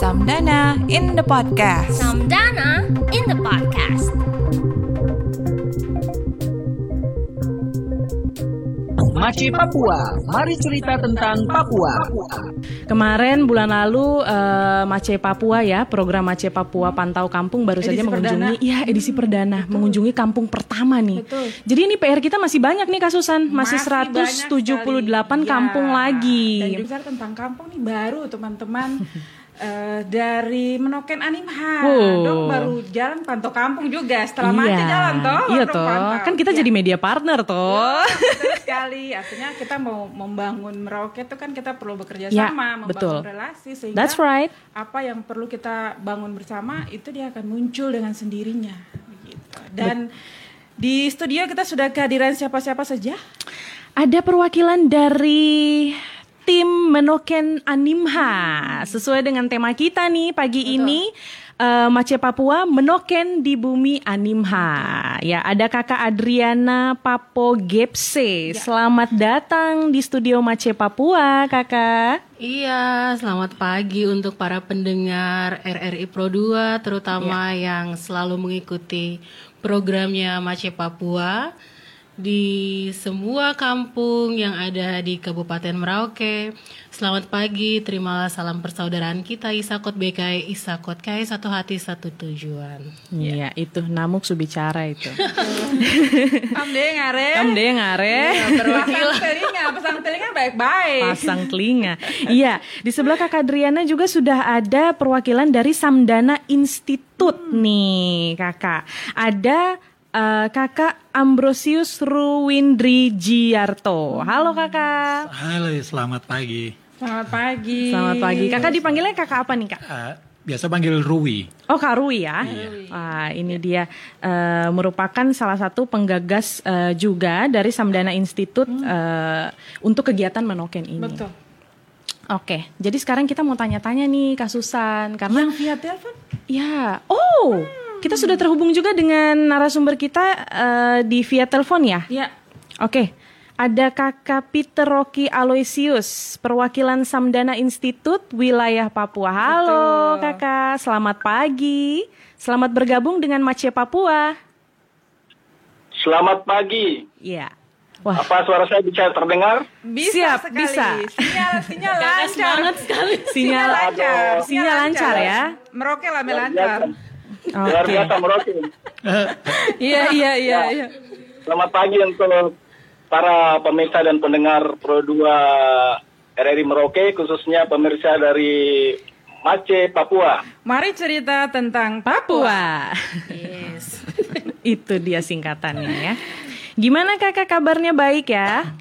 Samdana in the podcast. Samdana in the podcast. Maci Papua, mari cerita tentang Papua. Kemarin bulan lalu uh, Mace Papua ya, program Mace Papua Pantau Kampung baru Edisi saja mengunjungi iya edisi perdana mengunjungi kampung pertama nih. Betul. Jadi ini PR kita masih banyak nih kasusan, masih, banyak 178 sekali. kampung Ya, lagi. Dan bicara tentang kampung nih baru teman-teman eh, dari Menoken Animha. Wow. Dok baru jalan pantau kampung juga setelah Mace jalan toh. Iya toh. pantau. Kan kita Ya. jadi media partner toh. Betul sekali. Artinya kita mau membangun Merauke itu kan kita perlu bekerja Ya, sama, membangun betul. relasi sehingga That's right. apa yang perlu kita bangun bersama itu dia akan muncul dengan sendirinya. Begitu. Dan di studio kita sudah kehadiran siapa-siapa saja? Ada perwakilan dari tim Menoken Animha sesuai dengan tema kita nih pagi ini eh, Mace Papua Menoken di bumi Animha. Ya, ada Kakak Adriana Papo Gepse. Selamat datang di studio Mace Papua, Kakak. Iya, selamat pagi untuk para pendengar RRI Pro 2 terutama yang selalu mengikuti programnya Mace Papua di semua kampung yang ada di Kabupaten Merauke. Selamat pagi, terimalah salam persaudaraan kita Isakot BKI Isakot KAI satu hati satu tujuan. Iya, itu Namuk Subicara itu. Amde ngare. Kam deh ngare. Pasang telinga, pasang telinga baik-baik. pasang telinga. Iya, di sebelah Kakak Adriana juga sudah ada perwakilan dari Samdana Institute nih, Kakak. Ada eh, Kakak Ambrosius Ruwindri Jiarto. Halo Kakak. Halo, selamat pagi. Selamat pagi. Selamat pagi. Kakak dipanggilnya Kakak apa nih, Kak? Eh, biasa panggil Rui. Oh Kak Rui ya. Wah, ini dia eh, merupakan salah satu penggagas eh, juga dari Samdana Institute eh, untuk kegiatan Menoken ini. Betul. Oke, jadi sekarang kita mau tanya-tanya nih Kak Susan karena Yang via telepon? Ya, oh, kita sudah terhubung juga dengan narasumber kita eh, di via telepon ya. Ya. Oke, ada Kakak Peter Rocky Aloysius, perwakilan Samdana Institute wilayah Papua. Halo Kakak, selamat pagi. Selamat bergabung dengan Mace Papua. Selamat pagi. Iya. Wah, Apa suara saya bisa terdengar? Bisa Siap, sekali. bisa. Sinyal, sinyal lancar. Sekali. sinyal lancar. sinyal lancar ya. Merauke lah Luar biasa. Luar biasa Merauke. Iya, iya, iya, iya. Selamat pagi untuk para pemirsa dan pendengar Pro 2 RRI Merauke, khususnya pemirsa dari Mace, Papua. Mari cerita tentang Papua. Yes. Itu dia singkatannya ya. Gimana kakak kabarnya baik ya?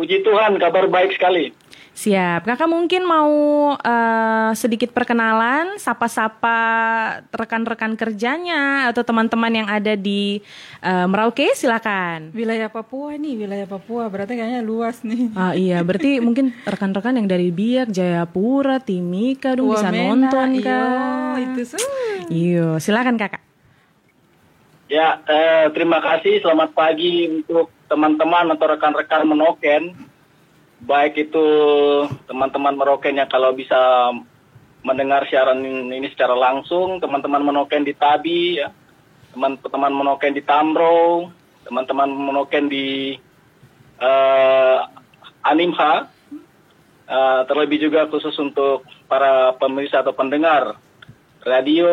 Puji Tuhan, kabar baik sekali. Siap. Kakak mungkin mau eh, sedikit perkenalan, sapa-sapa rekan-rekan kerjanya atau teman-teman yang ada di eh, Merauke, silakan. wilayah Papua nih, wilayah Papua berarti kayaknya luas nih. Ah iya, berarti mungkin rekan-rekan yang dari Biak, Jayapura, Timika dong bisa Wamena, nonton iyo, kan. itu su. Iya, silakan kakak. Ya, eh, terima kasih. Selamat pagi untuk teman-teman atau rekan-rekan Menoken. Baik itu teman-teman Meroken yang kalau bisa mendengar siaran ini secara langsung, teman-teman Menoken di Tabi, ya. teman-teman Menoken di Tamro, teman-teman Menoken di eh, Animha, Eh, terlebih juga khusus untuk para pemirsa atau pendengar radio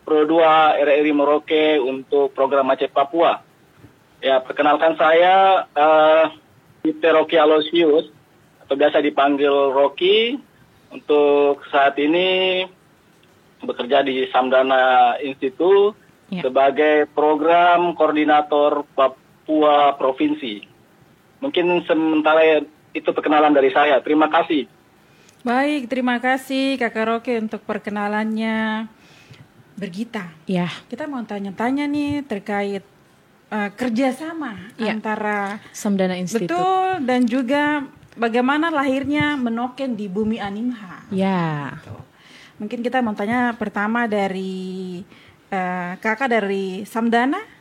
Pro 2 RRI Merauke untuk program Aceh Papua. Ya, perkenalkan saya eh Peter Rocky Aloysius atau biasa dipanggil Rocky. Untuk saat ini bekerja di Samdana Institute Ya. sebagai program koordinator Papua Provinsi. Mungkin sementara itu perkenalan dari saya. Terima kasih. Baik, terima kasih Kakak Roke untuk perkenalannya. Bergita, Ya, kita mau tanya-tanya nih terkait eh, kerjasama Iya. antara Samdana Institute. betul dan juga bagaimana lahirnya Menoken di bumi Animha. Ya. Mungkin kita mau tanya pertama dari eh, kakak dari Samdana.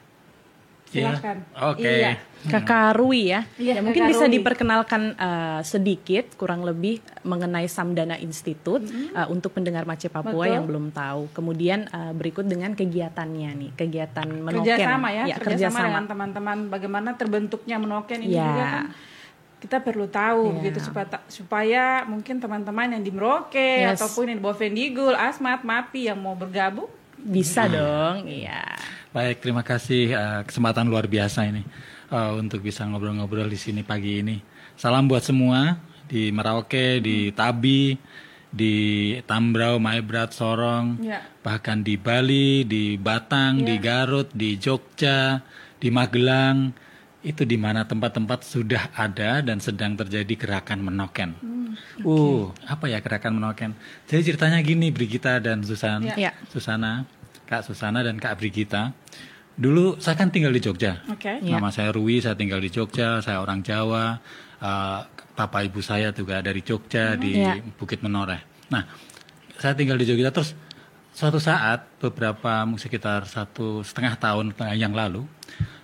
Silakan. Oke. Iya. Kakak Rui ya. Iya, ya mungkin Kakak bisa Rui. diperkenalkan eh, sedikit kurang lebih mengenai Samdana Institute eh, untuk pendengar Mace Papua. Betul. yang belum tahu. Kemudian eh, berikut dengan kegiatannya nih, kegiatan menoken. kerjasama ya, Ya, kerjasama kerjasama. dengan teman-teman bagaimana terbentuknya menoken ini Ya. juga kan kita perlu tahu Ya. gitu supaya supaya mungkin teman-teman yang di Merauke Yes. ataupun yang di bawah Vendigul, Asmat, Mapi yang mau bergabung Bisa dong, iya. Baik, terima kasih eh, kesempatan luar biasa ini eh, untuk bisa ngobrol-ngobrol di sini pagi ini. Salam buat semua di Merauke, di Tabi, di Tambrau, Maibrat, Sorong, Ya. bahkan di Bali, di Batang, di Garut, di Jogja, di Magelang. Itu di mana tempat-tempat sudah ada dan sedang terjadi gerakan menoken. Uh, apa ya gerakan menoken? Jadi ceritanya gini, Brigita dan Susan, Ya. Susana, Kak Susana dan Kak Brigita. Dulu saya kan tinggal di Jogja. Oke. Ya. Nama saya Rui, saya tinggal di Jogja, saya orang Jawa. Eh, Bapak ibu saya juga dari Jogja di Ya. Bukit Menoreh. Nah, saya tinggal di Jogja terus suatu saat beberapa mungkin sekitar satu setengah tahun yang lalu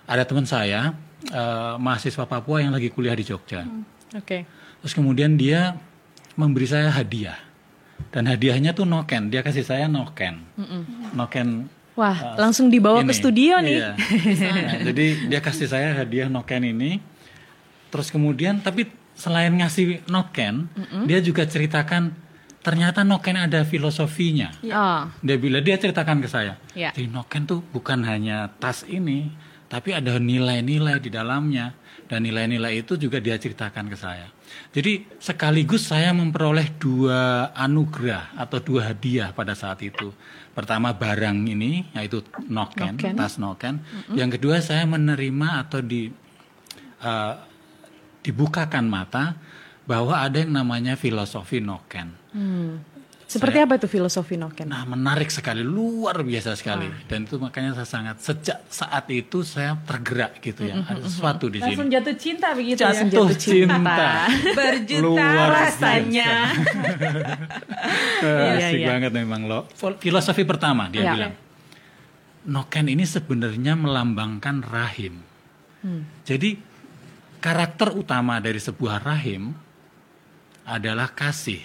ada teman saya eh, mahasiswa Papua yang lagi kuliah di Jogja. Oke. Terus kemudian dia memberi saya hadiah. Dan hadiahnya tuh noken. Dia kasih saya noken. Noken. Wah, langsung dibawa ke ini. studio nih. Iya. Nah, jadi dia kasih saya hadiah noken ini. Terus kemudian tapi selain ngasih noken, dia juga ceritakan ternyata noken ada filosofinya. Oh, Dia bilang dia ceritakan ke saya. Ya. Jadi noken tuh bukan hanya tas ini, tapi ada nilai-nilai di dalamnya dan nilai-nilai itu juga dia ceritakan ke saya. Jadi sekaligus saya memperoleh dua anugerah atau dua hadiah pada saat itu. Pertama barang ini yaitu noken, Noken. tas noken. Yang kedua saya menerima atau di eh, dibukakan mata bahwa ada yang namanya filosofi noken. Seperti apa itu filosofi noken? Nah, menarik sekali, luar biasa sekali. Dan itu makanya saya sangat sejak saat itu saya tergerak gitu ya. Ada sesuatu di Langsung sini. jatuh cinta begitu Langsung ya. jatuh cinta. Berjuta Luar rasanya. Iya, Asik iya. banget memang lo. Filosofi pertama dia Iya. bilang. Noken ini sebenarnya melambangkan rahim. Hmm. Jadi karakter utama dari sebuah rahim adalah kasih.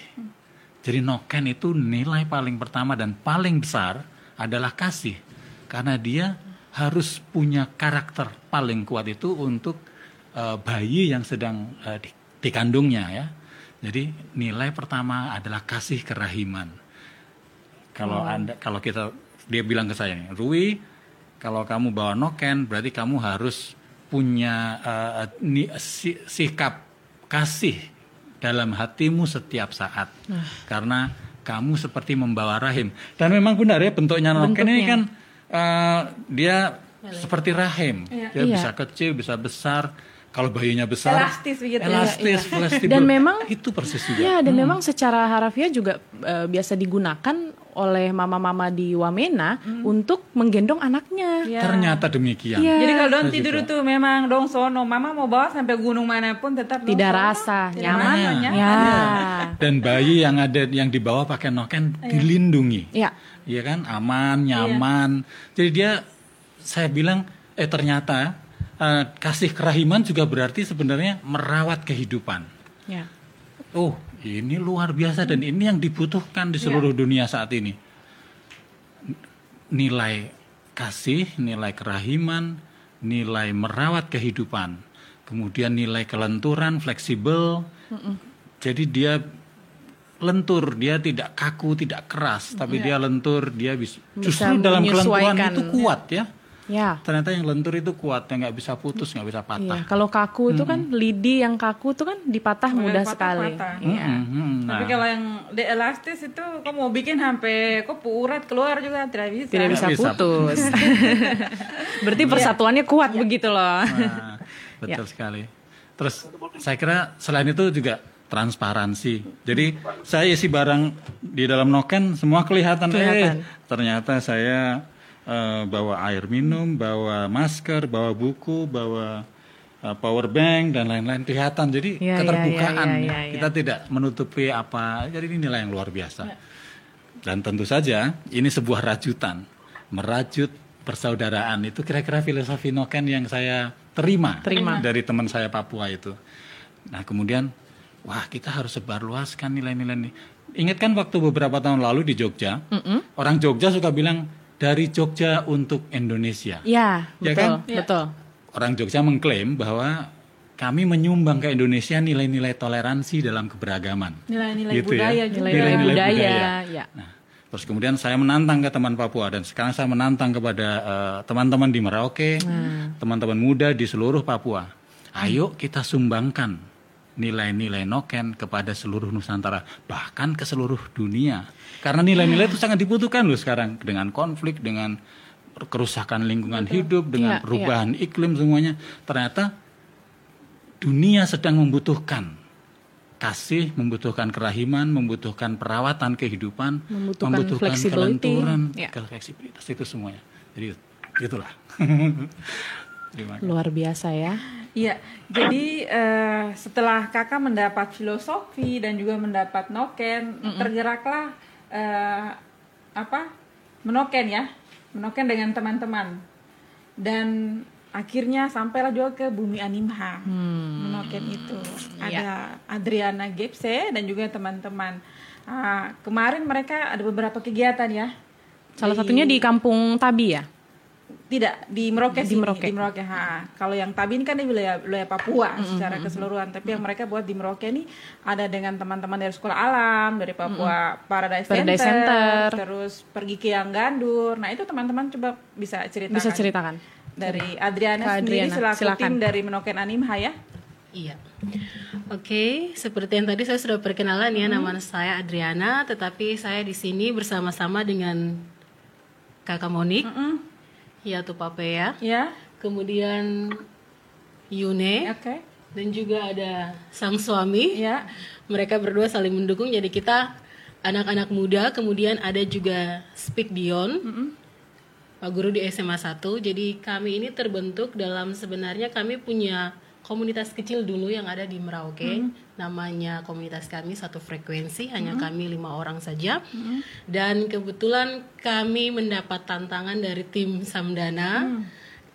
Jadi noken itu nilai paling pertama dan paling besar adalah kasih. Karena dia harus punya karakter paling kuat itu untuk eh, bayi yang sedang eh, di- dikandungnya ya. Jadi nilai pertama adalah kasih kerahiman. Kalau anda kalau kita dia bilang ke saya, Rui, kalau kamu bawa noken berarti kamu harus punya eh, ni- si- sikap kasih dalam hatimu setiap saat, karena kamu seperti membawa rahim. Dan memang benar ya bentuknya noken ini kan eh, dia seperti rahim, dia Iya. bisa kecil, bisa besar. Kalau bayinya besar, Elastis begitu ya. elastis, fleksibel. Dan memang- itu persis juga. Ya, dan memang secara harafiah juga eh, biasa digunakan oleh mama-mama di Wamena untuk menggendong anaknya. Ya. Ternyata demikian. Iya. Jadi kalau dong Saya tidur juga. itu memang dong sono, mama mau bawa sampai gunung mana pun tetap Tidak sono. rasa, Tidak nyaman. rasa, nyaman. Ya. Dan bayi yang ada yang dibawa pakai noken dilindungi. Ya. Iya kan, aman, nyaman. Jadi dia saya bilang eh ternyata eh, kasih kerahiman juga berarti sebenarnya merawat kehidupan. Ya. Oh, ini luar biasa dan ini yang dibutuhkan di seluruh dunia saat ini. Nilai kasih, nilai kerahiman, nilai merawat kehidupan, kemudian nilai kelenturan, fleksibel. Jadi dia lentur, dia tidak kaku, tidak keras, tapi dia lentur, dia bisa, Bisa justru dalam kelenturan itu kuat ya. Ya. Ternyata yang lentur itu kuat, yang nggak bisa putus, nggak bisa patah. Iya, kalau kaku itu kan lidi yang kaku itu kan dipatah mudah patah, sekali. patah. Iya. Mhm, Tapi nah. kalau yang de elastis itu kok mau bikin sampai kok urat keluar juga tidak bisa. Tidak bisa bisa putus. Berarti persatuannya kuat begitu loh. Nah, betul sekali. Terus saya kira selain itu juga transparansi. Jadi saya isi barang di dalam noken semua kelihatan. Kelihatan. Eh, ternyata saya eh, bawa air minum, bawa masker, bawa buku, bawa eh, power bank dan lain-lain kelihatan. Jadi Ya, keterbukaan ya, ya, ya. ya, kita tidak menutupi apa. Jadi ini nilai yang luar biasa. Dan tentu saja ini sebuah rajutan, merajut persaudaraan itu kira-kira filosofi Noken yang saya terima, Terima. dari teman saya Papua itu. Nah kemudian wah kita harus sebarluaskan nilai-nilai ini. Ingat kan waktu beberapa tahun lalu di Jogja, orang Jogja suka bilang dari Jogja untuk Indonesia. Ya, Ya betul, kan? betul. Orang Jogja mengklaim bahwa kami menyumbang ke Indonesia nilai-nilai toleransi dalam keberagaman. Nilai-nilai Gitu ya. budaya juga. Nilai-nilai budaya, budaya. ya. Nah, terus kemudian saya menantang ke teman Papua dan sekarang saya menantang kepada eh, teman-teman di Merauke, teman-teman muda di seluruh Papua. Ayo kita sumbangkan nilai-nilai Noken kepada seluruh Nusantara, bahkan ke seluruh dunia. Karena nilai-nilai itu sangat dibutuhkan loh sekarang dengan konflik, dengan kerusakan lingkungan hidup, dengan Iya, perubahan iklim semuanya. Ternyata dunia sedang membutuhkan kasih, membutuhkan kerahiman, membutuhkan perawatan kehidupan, Membutuhkan flexibility. kelenturan, Ya. fleksibilitas itu semuanya. Jadi itulah. Luar biasa ya. Iya, jadi eh, setelah kakak mendapat filosofi dan juga mendapat noken, tergeraklah eh, apa menoken ya, menoken dengan teman-teman dan akhirnya sampailah juga ke bumi animha menoken itu ada Adriana Gepse dan juga teman-teman. Ah, kemarin mereka ada beberapa kegiatan ya. Salah satunya di Kampung Tabi ya. Tidak di Merauke Di Merauke. di Merauke. Ha. Kalau yang Tabin kan di wilayah wilayah Papua secara keseluruhan, tapi yang mereka buat di Merauke ini ada dengan teman-teman dari Sekolah Alam, dari Papua Paradise, Paradise Center, Center. terus pergi ke yang Gandur. Nah, itu teman-teman coba bisa ceritakan. Bisa ceritakan. Dari Adriana Kak sendiri Adriana, selaku silakan. tim dari Menoken Animha ya. Iya. Oke, seperti yang tadi saya sudah perkenalan ya, nama saya Adriana, tetapi saya di sini bersama-sama dengan Kakak Monik, Yatu Papea, Ya. kemudian Yune, Oke. dan juga ada sang suami. Ya. Mereka berdua saling mendukung, jadi kita anak-anak muda, kemudian ada juga Speak Dion, Pak Guru di SMA 1. Jadi kami ini terbentuk dalam sebenarnya kami punya komunitas kecil dulu yang ada di Merauke. Namanya komunitas kami satu frekuensi, hanya kami lima orang saja. Dan kebetulan kami mendapat tantangan dari tim Samdana.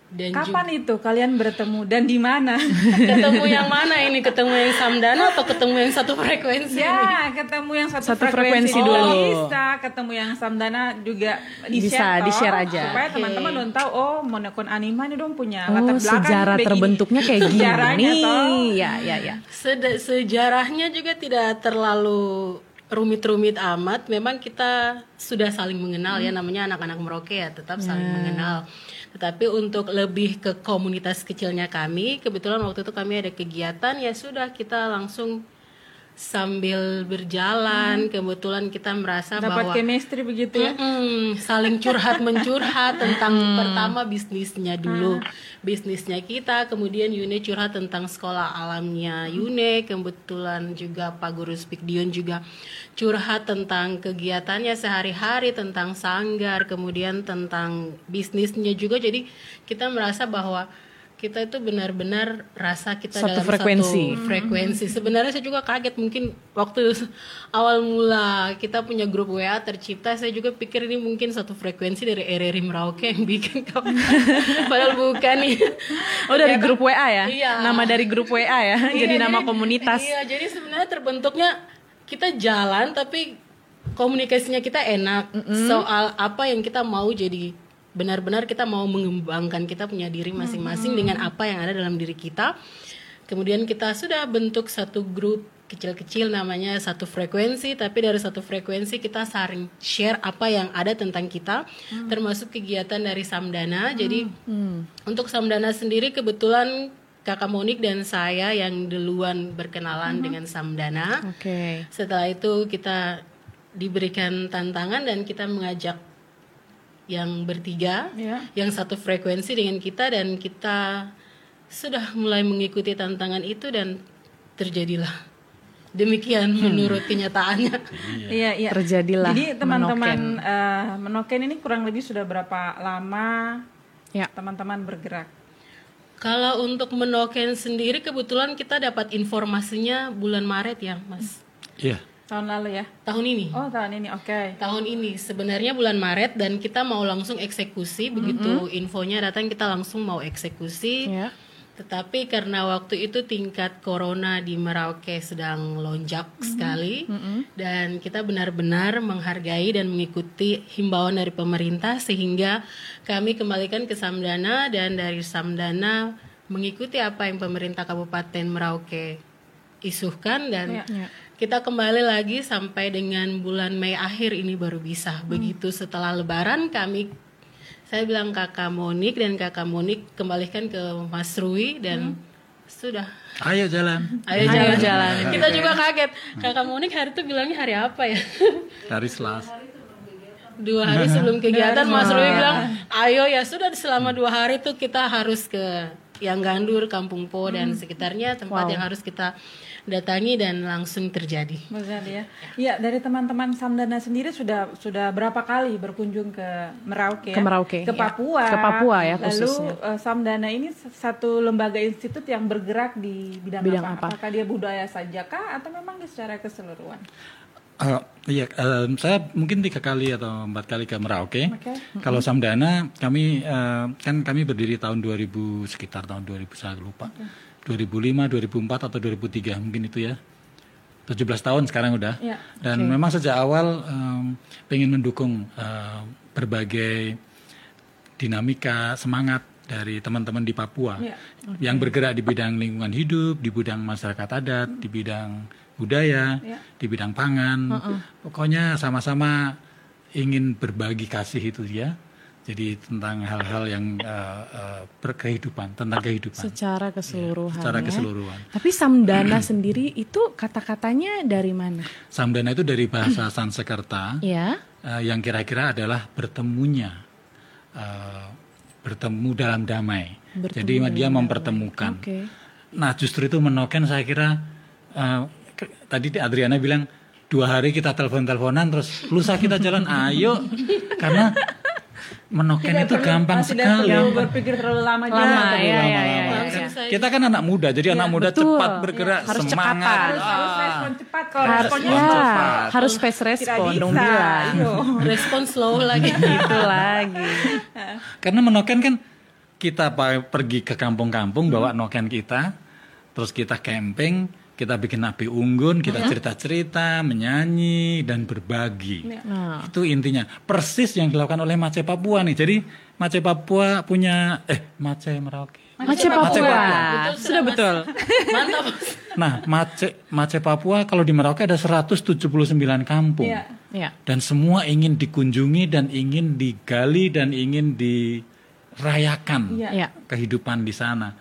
Dan juga- Kapan itu kalian bertemu dan di mana? ketemu yang mana ini? Ketemu yang Samdana atau ketemu yang satu frekuensi? ini? Ya, ketemu yang satu, Satu frekuensi dulu. dulu. Bisa, ketemu yang Samdana juga di Bisa, share di-share toh, aja. Supaya teman-teman dong tahu oh Monokon Anima ini dong punya Oh, latar belakang sejarah terbentuknya kayak gini. Sejarahnya toh. Ya, ya, ya. Seda- sejarahnya juga tidak terlalu rumit-rumit amat. Memang kita sudah saling mengenal ya namanya anak-anak Merauke ya, tetap saling mengenal. Tetapi untuk lebih ke komunitas kecilnya kami, kebetulan waktu itu kami ada kegiatan ya sudah kita langsung sambil berjalan, kebetulan kita merasa Dapat bahwa chemistry begitu ya. Mm-mm, saling curhat mencurhat tentang pertama bisnisnya dulu bisnisnya kita kemudian Yune curhat tentang sekolah alamnya Yune kebetulan juga Pak Guru Speak Dion juga curhat tentang kegiatannya sehari-hari tentang sanggar kemudian tentang bisnisnya juga. Jadi kita merasa bahwa kita itu benar-benar rasa kita Satu dalam frekuensi. satu frekuensi. Sebenarnya saya juga kaget mungkin waktu awal mula kita punya grup WA tercipta, saya juga pikir ini mungkin satu frekuensi dari RRI Merauke yang bikin padahal bukan nih. Oh, dari Ternyata- grup WA ya? Iya. Nama dari grup WA ya? jadi Iya, nama komunitas. Iya, jadi sebenarnya terbentuknya kita jalan tapi komunikasinya kita enak soal apa yang kita mau jadi benar-benar kita mau mengembangkan kita punya diri masing-masing dengan apa yang ada dalam diri kita. Kemudian kita sudah bentuk satu grup kecil-kecil namanya satu frekuensi tapi dari satu frekuensi kita saling share apa yang ada tentang kita termasuk kegiatan dari Samdana. Jadi untuk Samdana sendiri kebetulan Kakak Monik dan saya yang duluan berkenalan dengan Samdana. Oke. Setelah itu kita diberikan tantangan dan kita mengajak yang bertiga, Ya. yang satu frekuensi dengan kita dan kita sudah mulai mengikuti tantangan itu dan terjadilah demikian menurut kenyataannya. Iya, iya. Terjadilah Jadi teman-teman eh, Menoken ini kurang lebih sudah berapa lama Ya. teman-teman bergerak? Kalau untuk menoken sendiri kebetulan kita dapat informasinya bulan Maret ya, Mas. Iya. Tahun lalu ya. tahun ini. Oh, tahun ini. Oke. Tahun ini sebenarnya bulan Maret dan kita mau langsung eksekusi begitu infonya datang kita langsung mau eksekusi. Ya. Tetapi karena waktu itu tingkat corona di Merauke sedang lonjak sekali dan kita benar-benar menghargai dan mengikuti himbauan dari pemerintah sehingga kami kembalikan ke Samdana dan dari Samdana mengikuti apa yang pemerintah Kabupaten Merauke isuhkan dan Ya. Kita kembali lagi sampai dengan bulan Mei akhir ini baru bisa. Begitu setelah Lebaran kami saya bilang kakak Monik dan kakak Monik kembalikan ke Mas Rui dan sudah Ayo jalan. ayo Ayo jalan. jalan. Kita juga kaget. Kakak Monik hari itu bilangnya hari apa ya? Dari Selasa. dua hari sebelum kegiatan Mas Rui bilang, ayo ya sudah selama dua hari itu kita harus ke yang Gandur, Kampung Po dan sekitarnya tempat yang harus kita datangi dan langsung terjadi. Terjadi ya. Iya, dari teman-teman Samdana sendiri sudah sudah berapa kali berkunjung ke Merauke? ya? Ke Merauke, ke ya. Papua. Ke Papua ya, Lalu khususnya. eh, Samdana ini satu lembaga institut yang bergerak di bidang, Bidang apa? apa? Apakah dia budaya saja kah atau memang secara keseluruhan? Eh, iya, eh, saya mungkin tiga kali atau empat kali ke Merauke. Oke. Kalau Samdana, kami eh, kan kami berdiri tahun 2000 sekitar tahun 2000 saya lupa. 2005, 2004 atau 2003 mungkin itu ya. 17 tahun sekarang udah. Ya, Dan memang sejak awal em, pengen mendukung eh, berbagai dinamika semangat dari teman-teman di Papua Ya, yang bergerak di bidang lingkungan hidup, di bidang masyarakat adat, di bidang budaya, Ya. di bidang pangan. Pokoknya sama-sama ingin berbagi kasih itu ya. Jadi tentang hal-hal yang eh, eh, berkehidupan, tentang kehidupan Secara keseluruhan. secara ya. keseluruhan. Tapi Samdana sendiri itu kata-katanya dari mana? Samdana itu dari bahasa Sanskerta Ya. eh, yang kira-kira adalah bertemunya, eh, bertemu dalam damai. Jadi dia mempertemukan. Oke. Nah justru itu menoken saya kira eh, ke- tadi Adriana bilang dua hari kita telepon-teleponan terus lusa kita jalan ayo karena menoken itu gampang Tidak sekali. perlu berpikir terlalu lama, Lama, juga. ya, ya, ya, Langsung Kan saja. Kita kan anak muda, jadi anak muda betul. cepat bergerak, Harus semangat. cekatan. Harus, harus Ah. respon cepat kalau Harus responnya ya, cepat. harus fast tidak respon dong bisa. bilang. Iyo. Respon slow lagi. Itu lagi. Karena menoken kan kita pergi ke kampung-kampung bawa noken kita, terus kita camping, kita bikin api unggun, kita cerita-cerita, menyanyi dan berbagi. Nah, Itu intinya. Persis yang dilakukan oleh Mace Papua nih. Jadi Mace Papua punya eh Mace Merauke. Mace Papua. Betul, Sudah betul. Mantap. Nah, Mace Mace Papua kalau di Merauke ada 179 kampung. Iya. Ya. Dan semua ingin dikunjungi dan ingin digali dan ingin dirayakan Iya. Ya. kehidupan di sana.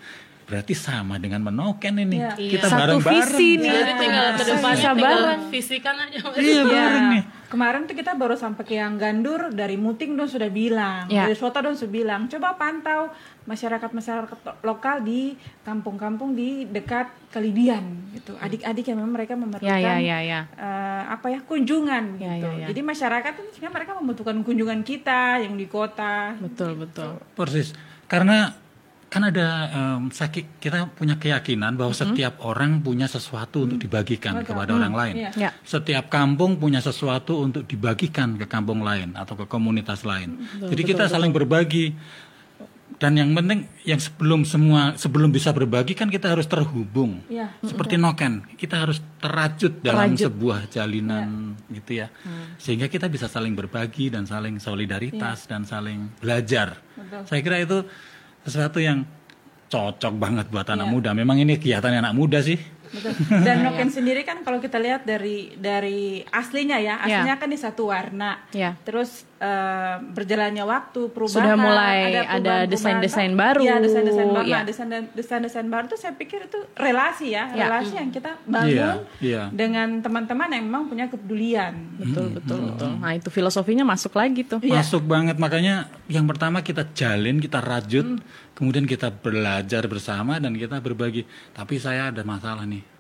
Berarti sama dengan menoken ini. Iya. Kita Satu bareng-bareng. visi nih. Jadi tinggal ke depannya bareng. fisikan aja. Iya, bareng nih. Kemarin tuh kita baru sampai ke yang Gandur dari Muting dong sudah bilang, Ya. dari Sota dong sudah bilang, coba pantau masyarakat masyarakat lokal di kampung-kampung di dekat Kalidian gitu, adik-adik yang memang mereka memerlukan Ya, ya, ya, ya. eh, apa ya kunjungan Ya, gitu. ya, ya. Jadi masyarakat tuh sebenarnya mereka membutuhkan kunjungan kita yang di kota. Betul, betul. Persis. Karena kan ada em, saki- kita punya keyakinan bahwa setiap orang punya sesuatu untuk dibagikan kepada orang lain. Iya. Ya. Setiap kampung punya sesuatu untuk dibagikan ke kampung lain atau ke komunitas lain. Jadi kita saling berbagi. Dan yang penting yang sebelum semua sebelum bisa berbagi kan kita harus terhubung. Iya. Seperti noken, kita harus terajut dalam Terajut. sebuah jalinan gitu ya. Sehingga kita bisa saling berbagi dan saling solidaritas dan saling belajar. Saya kira itu sesuatu yang cocok banget buat anak muda. Memang ini kegiatan anak muda sih. Betul. Dan Noken sendiri kan kalau kita lihat dari dari aslinya ya, Ya. aslinya kan di satu warna. Ya. Terus eh, berjalannya waktu, perubahan, Sudah mulai ada desain-desain baru. Iya, desain-desain baru. Ya. Nah, desain- desain-desain baru tuh saya pikir itu relasi ya, Ya. relasi yang kita bangun Iya, iya. dengan teman-teman yang memang punya kepedulian. Betul, betul, betul. Nah, itu filosofinya masuk lagi tuh. Masuk banget makanya yang pertama kita jalin, kita rajut, kemudian kita belajar bersama dan kita berbagi. Tapi saya ada masalah nih.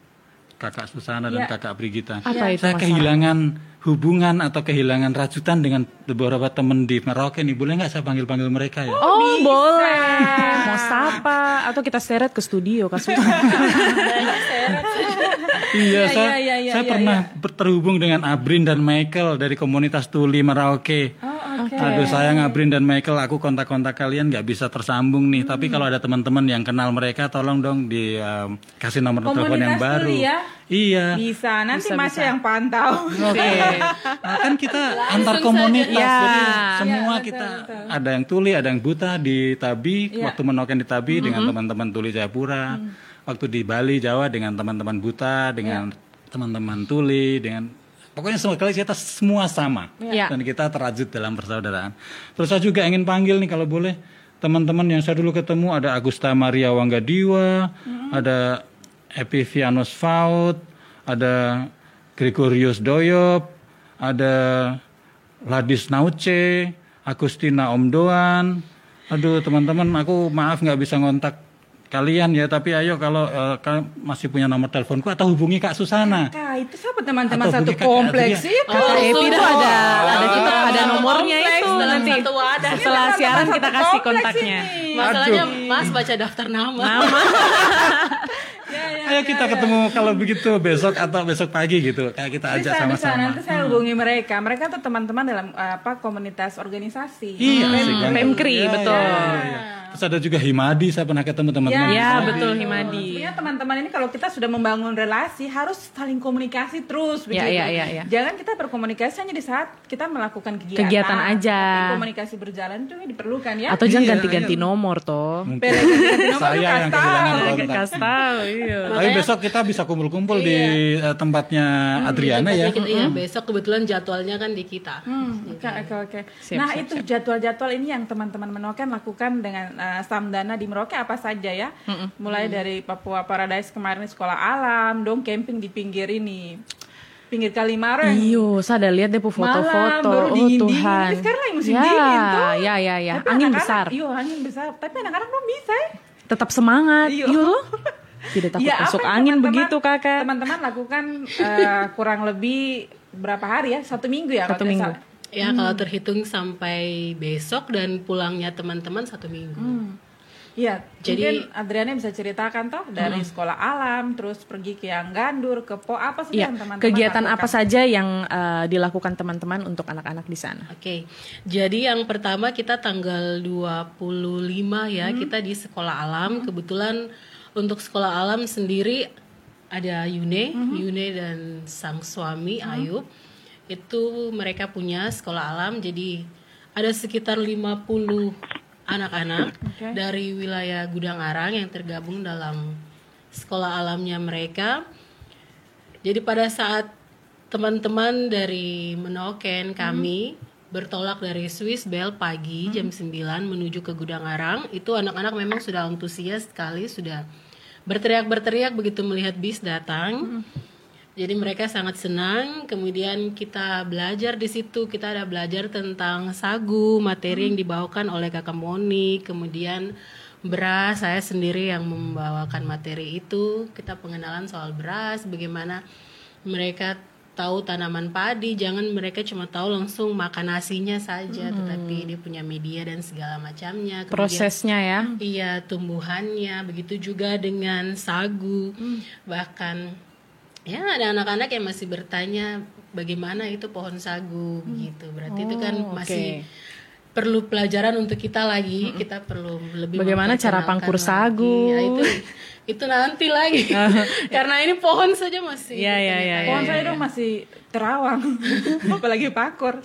Kakak Susana dan Ya. Kakak Brigita. Apa itu saya masalah? kehilangan hubungan atau kehilangan rajutan dengan beberapa teman di Merauke nih boleh nggak saya panggil panggil mereka ya Oh, boleh. Mau sapa atau kita seret ke studio kasus. iya saya iya, iya, iya, saya iya, pernah ber- terhubung dengan Abrin dan Michael dari komunitas Tuli Merauke Oh, Aduh sayang Abrin dan Michael aku kontak-kontak kalian nggak bisa tersambung nih. Tapi kalau ada teman-teman yang kenal mereka tolong dong di um, kasih nomor telepon yang baru. ya? iya. Bisa, nanti Masya yang pantau. Oke. Nah, kan kita antar komunitas, Ya. jadi semua kita ada yang tuli, ada yang buta di Tabi, waktu menoken di Tabi dengan teman-teman tuli Jayapura, waktu di Bali Jawa dengan teman-teman buta, dengan teman-teman tuli, dengan pokoknya semua kali kita semua sama Ya. dan kita terajut dalam persaudaraan. Terus saya juga ingin panggil nih kalau boleh teman-teman yang saya dulu ketemu ada Agusta Maria Wanggadiwa, ada Epivianus Faut, ada Gregorius Doyop, ada Ladis Nauce, Agustina Omdoan. Aduh teman-teman, aku maaf nggak bisa ngontak kalian ya, tapi ayo kalau eh, kalian masih punya nomor teleponku atau hubungi Kak Susana. Kak, itu siapa teman-teman satu kompleks sih? Kata Epi itu ada ada kita ada nomornya Kompleks itu dalam nanti. satu wadah. Setelah siaran kita kasih kontaknya. Masalahnya Mas baca daftar nama. Nama. ayo kita ketemu kalau begitu besok atau besok pagi gitu, kayak kita ajak sama-sama. Nanti saya hubungi mereka. Mereka tuh teman-teman dalam eh, apa komunitas organisasi. Iya, banget. Pemkri, Iya, betul. iya, iya. Terus ada juga Himadi, saya pernah ketemu teman-teman. Ya, Himadi. betul Himadi. Sebenarnya teman-teman ini kalau kita sudah membangun relasi harus saling komunikasi terus begitu. iya, iya, iya. Jangan kita berkomunikasi hanya di saat kita melakukan kegiatan. Kegiatan aja. Tapi komunikasi berjalan itu diperlukan ya. Atau jangan Iya, ganti-ganti nomor toh. Mungkin Nomor saya yang kehilangan Kasih kontak. tahu, iya. Tapi besok kita bisa kumpul-kumpul di eh, tempatnya Adriana ya. Kita- Iya, besok kebetulan jadwalnya kan di kita. Hmm, oke oke oke. Siap, Nah siap, itu jadwal-jadwal ini yang teman-teman Menoken lakukan dengan eh, Samdana di Merauke apa saja ya? Mulai dari Papua Paradise kemarin sekolah alam, dong camping di pinggir ini, pinggir Kalimaring. Iyo, saya ada lihat deh foto-foto. baru Oh dingin-dingin. Tuhan. Ini sekarang lagi musim ya, dingin tuh. Ya, ya, ya. Tapi Angin anak-anak- besar. Iya angin besar. Tapi anak-anak belum bisa ya. Tetap semangat. Iya. Iyo tuh. Tidak takut Ya, masuk angin teman-teman- begitu kakak. Teman-teman lakukan eh, kurang lebih berapa hari ya? Satu minggu ya? Satu minggu. salah. Ya kalau terhitung sampai besok dan pulangnya teman-teman satu minggu. Iya, Jadi- mungkin Adriana bisa ceritakan toh dari sekolah alam, terus pergi ke yang Gandur, ke Po apa sih Ya, yang teman-teman kegiatan lakukan? apa saja yang eh, dilakukan teman-teman untuk anak-anak di sana? Oke, jadi yang pertama kita tanggal 25 ya kita di sekolah alam. Kebetulan untuk sekolah alam sendiri ada Yune, Yune dan sang suami Ayub. Itu mereka punya sekolah alam. Jadi ada sekitar 50 anak-anak dari wilayah Gudang Arang yang tergabung dalam sekolah alamnya mereka. Jadi pada saat teman-teman dari Menoken kami bertolak dari Swiss Bell pagi jam 9 menuju ke Gudang Arang, itu anak-anak memang sudah antusias sekali, sudah berteriak-berteriak begitu melihat bis datang. Jadi mereka sangat senang. Kemudian kita belajar di situ. Kita ada belajar tentang sagu, materi yang dibawakan oleh Kakak Moni. Kemudian beras, saya sendiri yang membawakan materi itu. Kita pengenalan soal beras, bagaimana mereka tahu tanaman padi. Jangan mereka cuma tahu langsung makan nasinya saja, tetapi dia punya media dan segala macamnya. Kemudian- Prosesnya ya. Iya, tumbuhannya begitu juga dengan sagu. Bahkan ya ada anak-anak yang masih bertanya bagaimana itu pohon sagu gitu. Berarti itu kan Oh, masih oke. perlu pelajaran untuk kita lagi. Kita perlu lebih Bagaimana cara pangkur lagi. sagu? Ya, itu itu nanti lagi. Karena ini pohon saja masih Iya, iya, iya, Pohon saya dong masih terawang, apalagi pakur.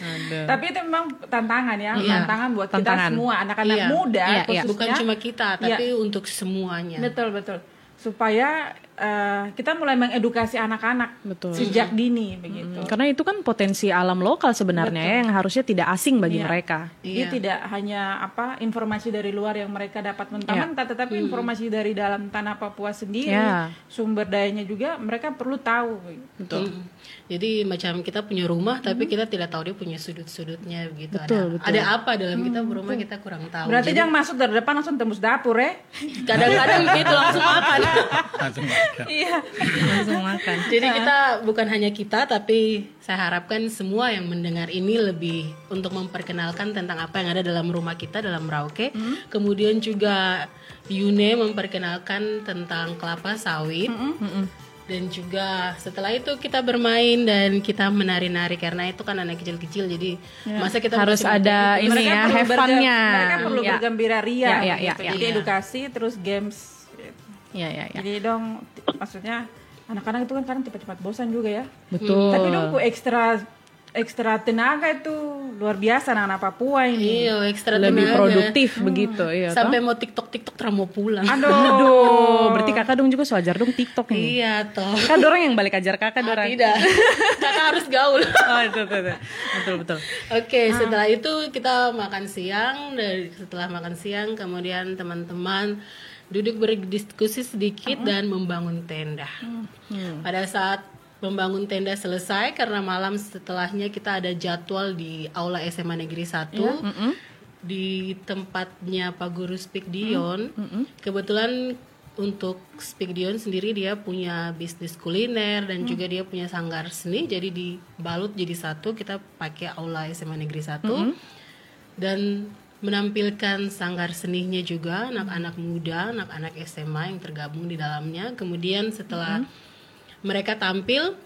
Tapi itu memang tantangan ya, Iya. tantangan buat Tantangan. kita semua anak-anak Iya. muda Iya, iya. bukan khususnya. cuma kita, tapi untuk semuanya. Betul betul. Supaya eh, kita mulai mengedukasi anak-anak Betul. sejak dini begitu. Karena itu kan potensi alam lokal sebenarnya ya, yang harusnya tidak asing bagi Iya. mereka. Iya. tidak hanya apa informasi dari luar yang mereka dapat mentah-mentah, tetapi Hmm. informasi dari dalam tanah Papua sendiri, Ya. sumber dayanya juga mereka perlu tahu. Betul. Mm. Jadi macam kita punya rumah tapi kita tidak tahu dia punya sudut-sudutnya begitu. Betul, ada, betul. ada apa dalam kita berumah kita kurang tahu. Berarti Jadi jangan masuk dari depan langsung tembus dapur ya. kadang-kadang gitu langsung makan. Langsung. Iya. Langsung makan. Jadi kita bukan hanya kita tapi saya harapkan semua yang mendengar ini lebih untuk memperkenalkan tentang apa yang ada dalam rumah kita dalam Merauke. Kemudian juga Yune memperkenalkan tentang kelapa sawit. Dan juga setelah itu kita bermain dan kita menari-nari karena itu kan anak kecil-kecil jadi masa kita Harus ada muda, ini Mereka ya, have fun-nya. Mereka perlu Ya. bergembira ria. Ya, ya, ya, gitu. ya. Jadi Iya. edukasi terus games. Ya, ya, ya. Jadi dong maksudnya anak-anak itu kan kadang cepat-cepat bosan juga ya. Betul. Tapi dong ku ekstra ekstra tenaga itu luar biasa anak-anak Papua ini. Iya, ekstra lebih tenaga. produktif begitu, iya. toh? Sampai mau TikTok TikTok terus mau pulang. Aduh. Aduh, berarti kakak dong juga sewajar dong TikTok nih. Iya toh. Kakak dorang yang balik ajar kakak Ah, dorang. tidak. Kakak harus gaul. Oh, itu, itu, itu. Betul, betul. Oke, setelah itu kita makan siang. Dari setelah makan siang, kemudian teman-teman duduk berdiskusi sedikit dan membangun tenda. Pada saat membangun tenda selesai, karena malam setelahnya kita ada jadwal di aula SMA Negeri 1 di tempatnya Pak Guru Speak Dion. Kebetulan untuk Speak Dion sendiri dia punya bisnis kuliner dan juga dia punya sanggar seni. Jadi dibalut jadi satu kita pakai aula SMA Negeri 1 dan menampilkan sanggar seninya juga anak-anak muda, anak-anak SMA yang tergabung di dalamnya. Kemudian setelah mereka tampil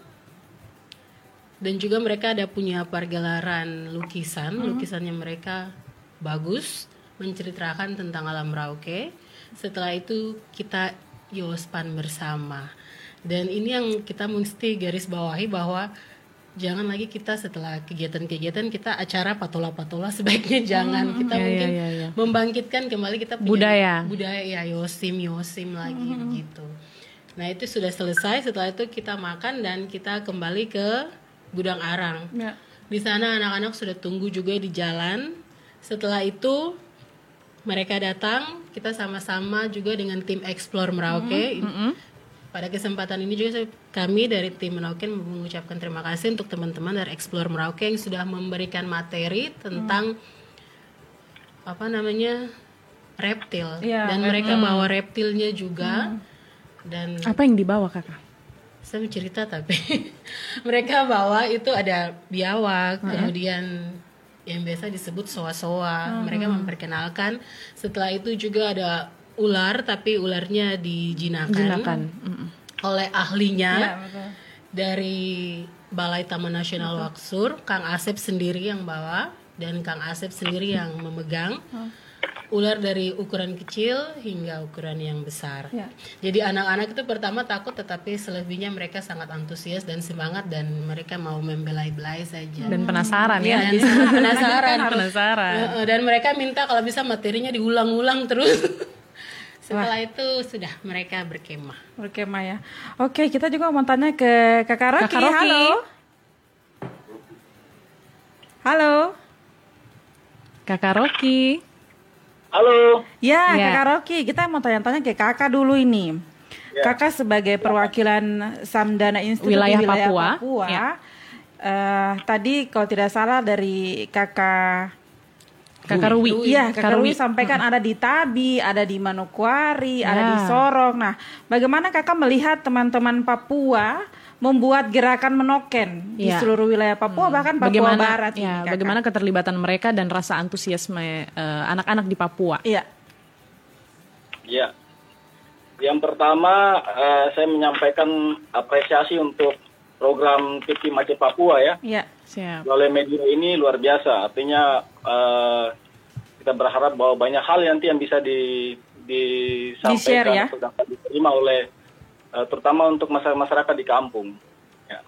dan juga mereka ada punya pergelaran lukisan, lukisannya mereka bagus menceritakan tentang alam Merauke. Setelah itu kita yospan bersama. Dan ini yang kita mesti garis bawahi bahwa jangan lagi kita setelah kegiatan-kegiatan kita acara patola-patola sebaiknya jangan kita Iya, mungkin iya, iya, iya. membangkitkan kembali kita punya Budaya. budaya ya yosim yosim lagi begitu. Nah itu sudah selesai. Setelah itu kita makan dan kita kembali ke gudang arang. Ya. Di sana anak-anak sudah tunggu juga di jalan. Setelah itu mereka datang, kita sama-sama juga dengan tim Explore Merauke. Pada kesempatan ini juga kami dari tim Merauke mengucapkan terima kasih untuk teman-teman dari Explore Merauke yang sudah memberikan materi tentang apa namanya reptil Iya, dan mereka bawa reptilnya juga dan Apa yang dibawa kakak? saya mau cerita tapi mereka bawa itu ada biawak kemudian yang biasa disebut soa-soa. Mereka memperkenalkan. Setelah itu juga ada ular tapi ularnya dijinakan, Jinakan. Oleh ahlinya Ya, betul. dari Balai Taman Nasional Waksur Kang Asep sendiri yang bawa dan Kang Asep sendiri yang memegang ular dari ukuran kecil hingga ukuran yang besar. Ya. Jadi anak-anak itu pertama takut tetapi selebihnya mereka sangat antusias dan semangat dan mereka mau membelai-belai saja. Dan penasaran ya. Dan penasaran. penasaran. Heeh, Dan mereka minta kalau bisa materinya diulang-ulang terus. Setelah itu sudah mereka berkemah. Berkemah ya. Oke, kita juga mau tanya ke Kakak Rocky. Kakak Rocky. Halo. Halo. Kakak Rocky. Halo. Ya, Ya. Kakak Rocky, kita mau tanya-tanya ke Kakak dulu ini. Kakak sebagai perwakilan Samdana Institute di Wilayah wilayah Papua. Papua. Ya. eh, tadi kalau tidak salah dari Kakak Kakak Rui. Iya, Kakak Rui Rui. sampaikan ada di Tabi, ada di Manokwari, ada Ya. di Sorong. Nah, bagaimana Kakak melihat teman-teman Papua membuat gerakan menoken di Ya. seluruh wilayah Papua bahkan Papua bagaimana Barat ini, ya, Kakak? bagaimana keterlibatan mereka dan rasa antusiasme eh, anak-anak di Papua. Iya. Ya. Yang pertama eh, saya menyampaikan apresiasi untuk program TV Mace Papua ya. Iya. Siap. Melalui media ini luar biasa. Artinya eh, kita berharap bahwa banyak hal nanti yang bisa di disampaikan Di-share ya. atau dapat diterima oleh eh, terutama untuk masyarakat di kampung. Ya.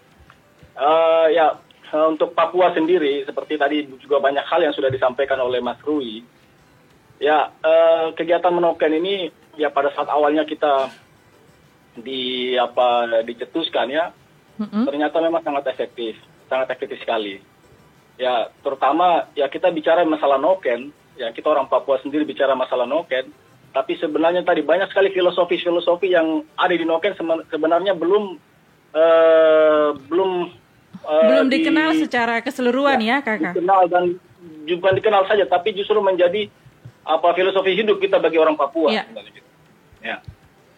Eh, ya eh, untuk Papua sendiri seperti tadi juga banyak hal yang sudah disampaikan oleh Mas Rui. Ya eh, kegiatan menoken ini ya pada saat awalnya kita di apa dicetuskan ya ternyata memang sangat efektif, sangat efektif sekali. Ya, terutama ya kita bicara masalah noken, ya kita orang Papua sendiri bicara masalah noken, tapi sebenarnya tadi banyak sekali filosofi-filosofi yang ada di noken sebenarnya belum eh, belum eh, Belum di- dikenal secara keseluruhan ya, Kakak. dikenal dan bukan dikenal saja, tapi justru menjadi apa filosofi hidup kita bagi orang Papua. Gitu. Ya.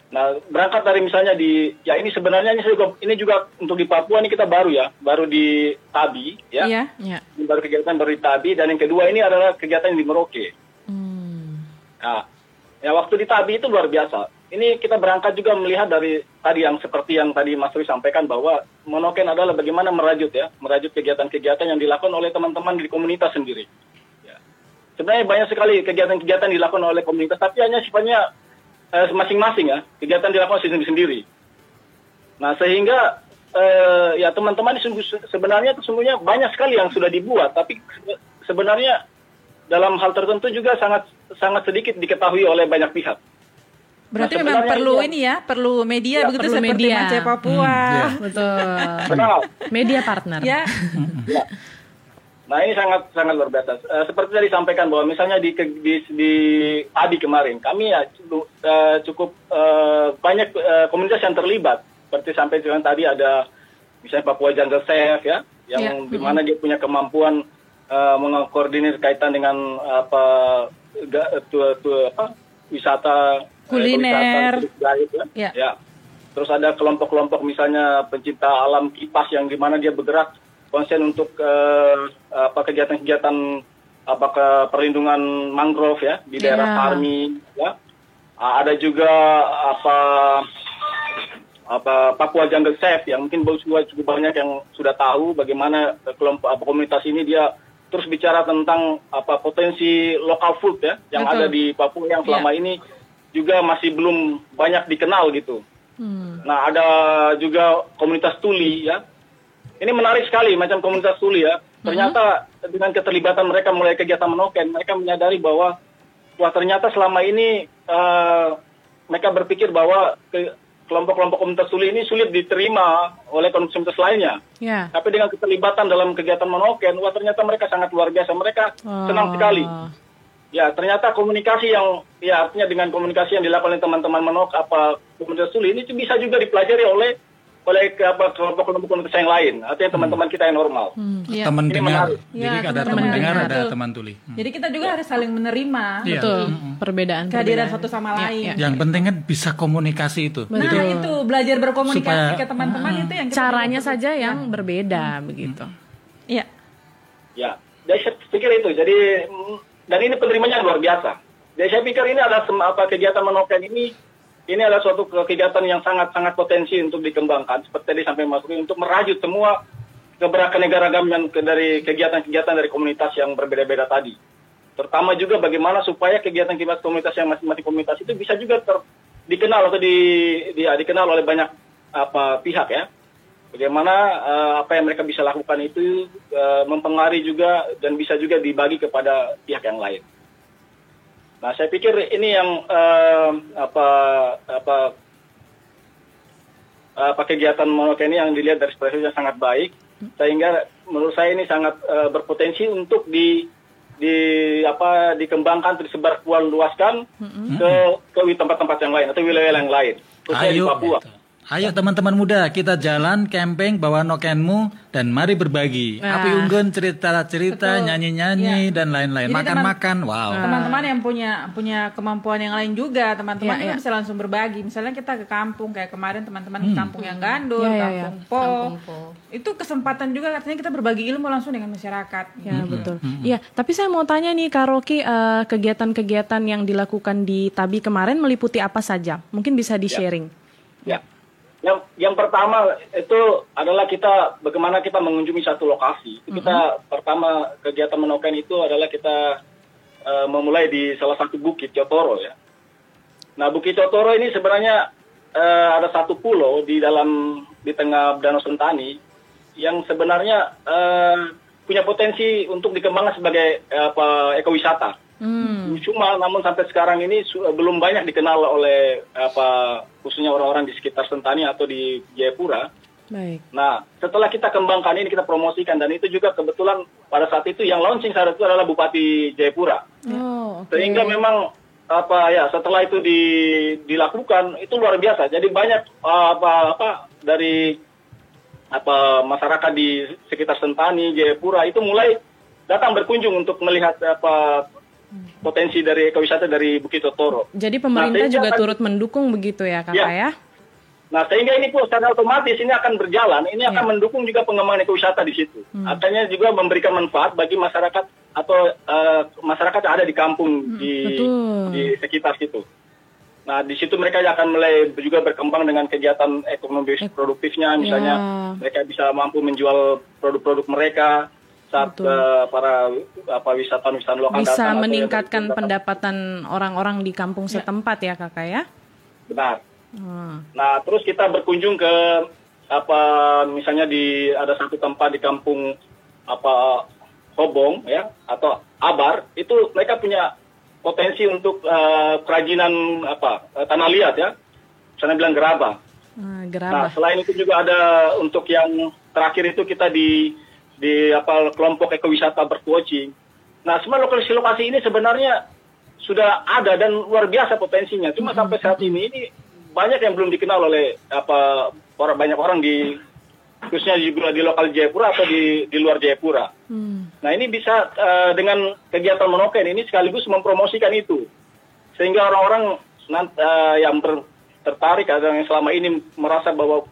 Nah, berangkat dari misalnya di ya ini sebenarnya ini juga ini juga untuk di Papua ini kita baru ya, baru di Tabi ya. Iya. Ya. Ini baru kegiatan baru di Tabi dan yang kedua ini adalah kegiatan di Merauke. Hmm. Nah, ya waktu di Tabi itu luar biasa. Ini kita berangkat juga melihat dari tadi yang seperti yang tadi Mas Rui sampaikan bahwa monoken adalah bagaimana merajut ya, merajut kegiatan-kegiatan yang dilakukan oleh teman-teman di komunitas sendiri. Ya. Sebenarnya banyak sekali kegiatan-kegiatan dilakukan oleh komunitas, tapi hanya sifatnya eh, masing-masing ya, kegiatan dilakukan sendiri-sendiri. Nah sehingga eh, ya teman-teman sebenarnya sesungguhnya banyak sekali yang sudah dibuat, tapi se- sebenarnya dalam hal tertentu juga sangat sangat sedikit diketahui oleh banyak pihak. Berarti Nah, memang perlu iya. ini ya, perlu media Iya, begitu perlu seperti media. Aceh Papua. Betul. Benar. Media partner. Ya, Ya. Nah ini sangat sangat luar biasa. Eh, seperti tadi disampaikan bahwa misalnya di di, di Adi kemarin kami ya cukup, eh, cukup eh, banyak eh, komunitas yang terlibat. Seperti sampai dengan tadi ada misalnya Papua Jungle Safe ya, yang Ya. di mana dia punya kemampuan eh, mengkoordinir kaitan dengan apa, ga- tu- tu- apa wisata eh, Kuliner. guide, ya. Ya. Ya. Terus ada kelompok-kelompok misalnya pencinta alam kipas yang di mana dia bergerak konsen untuk eh, apa kegiatan-kegiatan apa ke perlindungan mangrove ya di daerah Ya. Parmi ya. Ah, Ada juga apa apa Papua Jungle Safe yang mungkin juga cukup banyak yang sudah tahu bagaimana kelompok apa, komunitas ini dia terus bicara tentang apa potensi lokal food ya yang Betul. ada di Papua yang selama ini juga masih belum banyak dikenal gitu. Nah, ada juga komunitas tuli ya. Ini menarik sekali macam komunitas tuli ya. Ternyata dengan keterlibatan mereka mulai kegiatan menoken, mereka menyadari bahwa wah ternyata selama ini eh, mereka berpikir bahwa ke- kelompok-kelompok komunitas tuli ini sulit diterima oleh komunitas lainnya. Ya. Tapi dengan keterlibatan dalam kegiatan menoken, wah ternyata mereka sangat luar biasa. Mereka senang sekali. Ya, ternyata komunikasi yang ya artinya dengan komunikasi yang dilakukan oleh teman-teman menok apa komunitas tuli ini bisa juga dipelajari oleh oleh ke- apa kelompok-kelompok yang lain, artinya teman-teman kita yang normal. Iya. Teman Ini dengar. menarik. Jadi Ya, ada teman teman dengar. dengar, ada Betul. teman tuli. Hmm. jadi kita juga harus saling menerima Iya. Betul. Perbedaan. kehadiran perbedaan. satu sama Ya, lain. ya. Yang penting kan bisa komunikasi itu. Nah itu belajar berkomunikasi Supaya- ke teman-teman itu yang kita Caranya saja yang berbeda begitu. Iya. Ya, jadi saya pikir itu. Jadi dan ini penerimanya luar biasa. Jadi saya pikir ini adalah apa kegiatan menoken ini ini adalah suatu ke- kegiatan yang sangat-sangat potensi untuk dikembangkan. Seperti tadi sampai Mas untuk merajut semua keberagaman ke dari kegiatan-kegiatan dari komunitas yang berbeda-beda tadi. Terutama juga bagaimana supaya kegiatan-kegiatan komunitas yang masing-masing komunitas itu bisa juga ter, dikenal atau di, di- ya, dikenal oleh banyak apa pihak ya. Bagaimana eh, apa yang mereka bisa lakukan itu eh, mempengaruhi juga dan bisa juga dibagi kepada pihak yang lain. Nah, saya pikir ini yang eh, apa apa apa kegiatan monoken ini yang dilihat dari ekspresinya sangat baik sehingga menurut saya ini sangat eh, berpotensi untuk di di apa dikembangkan disebar luaskan ke ke tempat-tempat yang lain atau wilayah yang lain khususnya di Papua. gitu. Ayo teman-teman muda, kita jalan camping bawa nokenmu dan mari berbagi. Nah. Api unggun cerita-cerita, Betul. nyanyi-nyanyi dan lain-lain. Makan-makan, wow. Teman-teman yang punya punya kemampuan yang lain juga, teman-teman juga iya. bisa langsung berbagi. Misalnya kita ke kampung kayak kemarin teman-teman ke kampung yang gandul, Iya, iya, kampung po. Kampung Po. Itu kesempatan juga katanya kita berbagi ilmu langsung dengan masyarakat. Ya betul. Iya, tapi saya mau tanya nih Kak Rocky, eh, kegiatan-kegiatan yang dilakukan di Tabi kemarin meliputi apa saja? Mungkin bisa di-sharing. Ya. Yang yang pertama itu adalah kita bagaimana kita mengunjungi satu lokasi. Kita pertama kegiatan menoken itu adalah kita eh, memulai di salah satu bukit Cotoro ya. Nah bukit Cotoro ini sebenarnya eh, ada satu pulau di dalam di tengah Danau Sentani yang sebenarnya eh, punya potensi untuk dikembangkan sebagai apa ekowisata. Hmm. Cuma namun sampai sekarang ini belum banyak dikenal oleh apa khususnya orang-orang di sekitar Sentani atau di Jayapura. Baik. Nah, setelah kita kembangkan ini kita promosikan dan itu juga kebetulan pada saat itu yang launching saat itu adalah Bupati Jayapura. Oh, oke. Sehingga memang apa ya setelah itu di, dilakukan itu luar biasa. Jadi banyak apa apa dari apa masyarakat di sekitar Sentani, Jayapura itu mulai datang berkunjung untuk melihat apa potensi dari ekowisata dari Bukit Totoro. Jadi pemerintah Nah, juga turut mendukung begitu ya kakak Ya. ya? Nah, sehingga ini pun secara otomatis ini akan berjalan, ini akan Ya. mendukung juga pengembangan ekowisata di situ. Artinya juga memberikan manfaat bagi masyarakat atau eh, masyarakat yang ada di kampung di betul. di sekitar situ. Nah, di situ mereka akan mulai juga berkembang dengan kegiatan ekonomi produktifnya, misalnya Ya. mereka bisa mampu menjual produk-produk mereka saat Betul. eh, para apa wisatawan-wisatawan lokal Bisa datang meningkatkan datang. pendapatan orang-orang di kampung setempat ya kakak ya? Benar. Hmm. Nah, terus kita berkunjung ke apa misalnya di ada satu tempat di kampung apa Hobong ya atau Abar itu mereka punya potensi untuk eh, kerajinan apa eh, tanah liat ya. Misalnya bilang gerabah. Ah, Nah, gerabah. selain itu juga ada untuk yang terakhir itu kita di di apa kelompok ekowisata berkuoci. Nah, semua lokasi-lokasi ini sebenarnya sudah ada dan luar biasa potensinya. Cuma sampai saat ini ini banyak yang belum dikenal oleh apa orang banyak orang di khususnya juga di lokal Jayapura atau di di luar Jayapura. Hmm. Nah, ini bisa eh, dengan kegiatan monoken ini sekaligus mempromosikan itu. Sehingga orang-orang eh, yang ter- tertarik atau yang selama ini merasa bahwa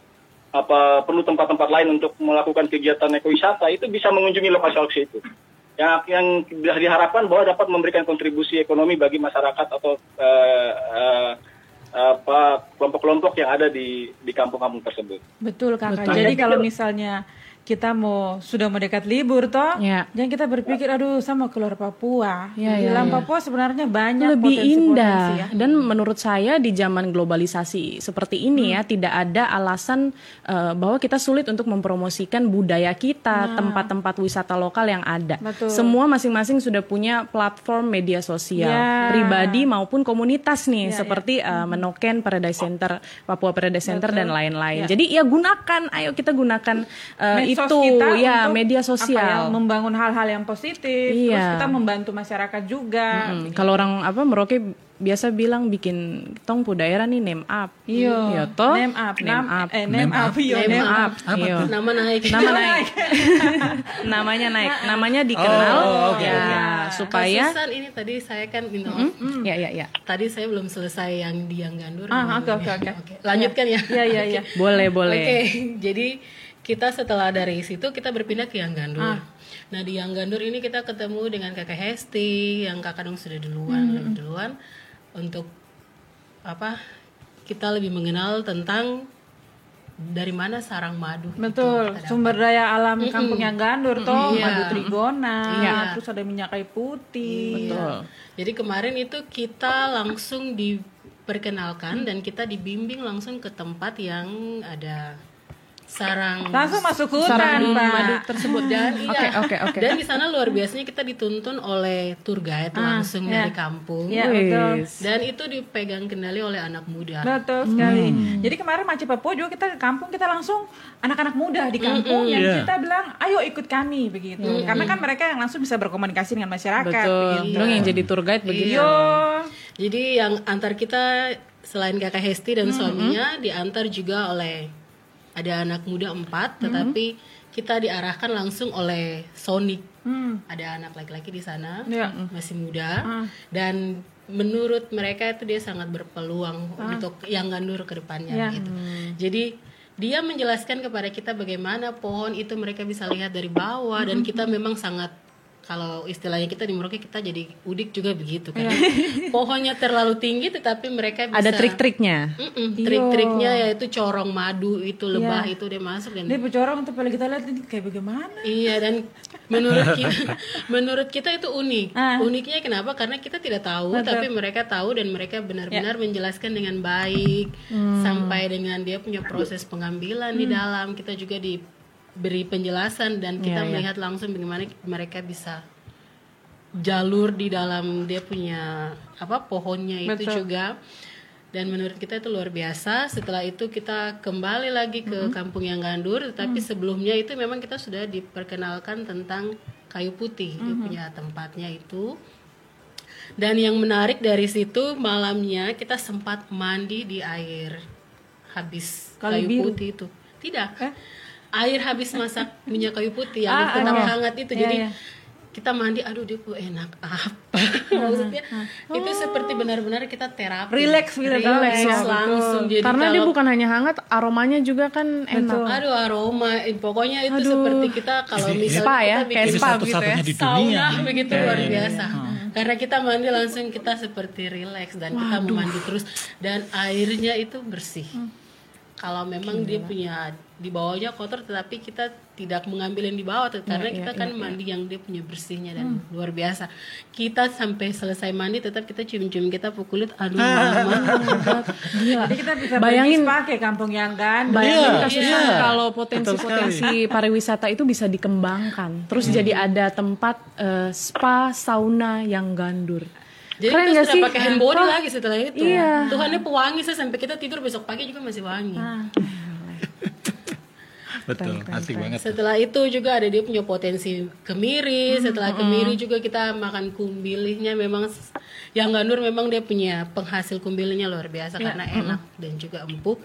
apa perlu tempat-tempat lain untuk melakukan kegiatan ekowisata itu bisa mengunjungi lokasi-lokasi itu. Yang yang diharapkan bahwa dapat memberikan kontribusi ekonomi bagi masyarakat atau eh, eh, apa kelompok-kelompok yang ada di di kampung-kampung tersebut. Betul kakak. Betul. Jadi kalau misalnya kita mau sudah mau dekat libur toh, Ya. jangan kita berpikir aduh saya mau keluar Papua. Ya, di ya, dalam ya. Papua sebenarnya banyak lebih potensi-potensi indah ya. dan menurut saya di zaman globalisasi seperti ini ya tidak ada alasan eh, bahwa kita sulit untuk mempromosikan budaya kita tempat-tempat wisata lokal yang ada Betul. semua masing-masing sudah punya platform media sosial Ya. pribadi maupun komunitas nih Ya, seperti eh, Menoken Paradise Center Papua Paradise Center dan lain-lain Ya. jadi ya gunakan ayo kita gunakan eh, Medsos itu kita ya untuk media apa ya, sosial membangun hal-hal yang positif, terus Iya. kita membantu masyarakat juga. Mm, Kalau orang apa Merauke biasa bilang bikin tong pu daerah nih name up. Iya. Iya toh? Name up, name nam- up. eh, name up, iya, Name name up. Apa Iya. tuh? Nama naik. Nama naik. Namanya naik. Namanya dikenal Oh, oke, ya oke. supaya Khususan ini tadi saya kan minta maaf. ya ya ya. Tadi saya belum selesai yang di yang gandur. Ah, oke, oke, oke. Lanjutkan ya. Iya, iya, iya. Boleh boleh. Oke, jadi kita setelah dari situ kita berpindah ke Yang Gandur. Nah di Yang Gandur ini kita ketemu dengan kakak Hesti yang kakak dong sudah duluan, lebih duluan untuk apa? Kita lebih mengenal tentang dari mana sarang madu. itu Betul, dapat. sumber daya alam kampung yang gandur toh, Iya. madu trigona, Iya. terus ada minyak kayu putih. Betul. Jadi kemarin itu kita langsung diperkenalkan dan kita dibimbing langsung ke tempat yang ada sarang Langsung masuk hutan, sarang Pak. madu tersebut dan iya Oke, oke, oke. dan di sana luar biasanya kita dituntun oleh tour guide langsung iya. dari kampung Iya, betul. Dan itu dipegang kendali oleh anak muda Betul sekali. Jadi kemarin Maci Papua juga kita ke kampung kita langsung anak-anak muda di kampung yang Iya. kita bilang ayo ikut kami begitu. Karena kan mereka yang langsung bisa berkomunikasi dengan masyarakat Betul. begitu. Yang jadi tour guide begitu. Yo. jadi yang antar kita selain kakak Hesti dan suaminya diantar juga oleh ada anak muda empat tetapi kita diarahkan langsung oleh Sonic Hmm. ada anak laki-laki di sana Iya. masih muda dan menurut mereka itu dia sangat berpeluang untuk yang gandur ke depannya Iya. gitu. Jadi dia menjelaskan kepada kita bagaimana pohon itu mereka bisa lihat dari bawah dan kita memang sangat kalau istilahnya kita di Merauke kita jadi udik juga begitu kan. Pohonnya terlalu tinggi tetapi mereka bisa Ada trik-triknya. Mm-mm, trik-triknya yaitu corong madu itu lebah itu dia masuk dan Dia bocorong tuh kalau kita lihat ini kayak bagaimana? Iya dan menurut kita menurut kita itu unik. Ah. Uniknya kenapa? Karena kita tidak tahu tapi mereka tahu dan mereka benar-benar menjelaskan dengan baik sampai dengan dia punya proses pengambilan di dalam. Kita juga diberi penjelasan dan kita melihat langsung bagaimana mereka bisa jalur di dalam dia punya apa pohonnya itu juga. Dan menurut kita itu luar biasa. Setelah itu kita kembali lagi ke kampung yang gandur tetapi sebelumnya itu memang kita sudah diperkenalkan tentang kayu putih. Dia punya tempatnya itu. Dan yang menarik dari situ malamnya kita sempat mandi di air. Habis Kali kayu biru. putih itu. Tidak air habis masak minyak kayu putih yang Ah, tetap oke. hangat itu. Iya, jadi iya. kita mandi aduh dia kok enak apa? Maksudnya itu seperti benar-benar kita terapi. Relax, gitu, relax relax, langsung jadi Karena dia kalau- bukan hanya hangat, aromanya juga kan enak. aduh aroma eh, pokoknya itu seperti kita kalau misalnya Spa ya, kita kayak bikin spa gitu ya. satu-satunya di sauna dunia. begitu Kayak luar ini. biasa. Karena kita mandi langsung kita seperti relax dan kita mau mandi terus dan airnya itu bersih kalau memang dia punya di bawahnya kotor tetapi kita tidak mengambil yang di bawah tuh, karena kita kan mandi yang dia punya bersihnya dan luar biasa kita sampai selesai mandi tetap kita cium-cium kita pukul kulit aduh mama Jadi kita bisa Bayangin- pakai kampung yang kan. Bayangin Iya, kasusnya iya. kalau potensi-potensi pariwisata itu bisa dikembangkan. Terus jadi ada tempat eh, spa, sauna yang gandur. Jadi Keren kita sudah pakai hand body lagi setelah itu. Iya. Tuhannya pewangi saya sampai kita tidur besok pagi juga masih wangi. Betul, asik banget. Setelah itu juga ada dia punya potensi kemiri. Setelah kemiri juga kita makan kumbilihnya memang yang gandur memang dia punya penghasil kumbilihnya luar biasa karena enak dan juga empuk.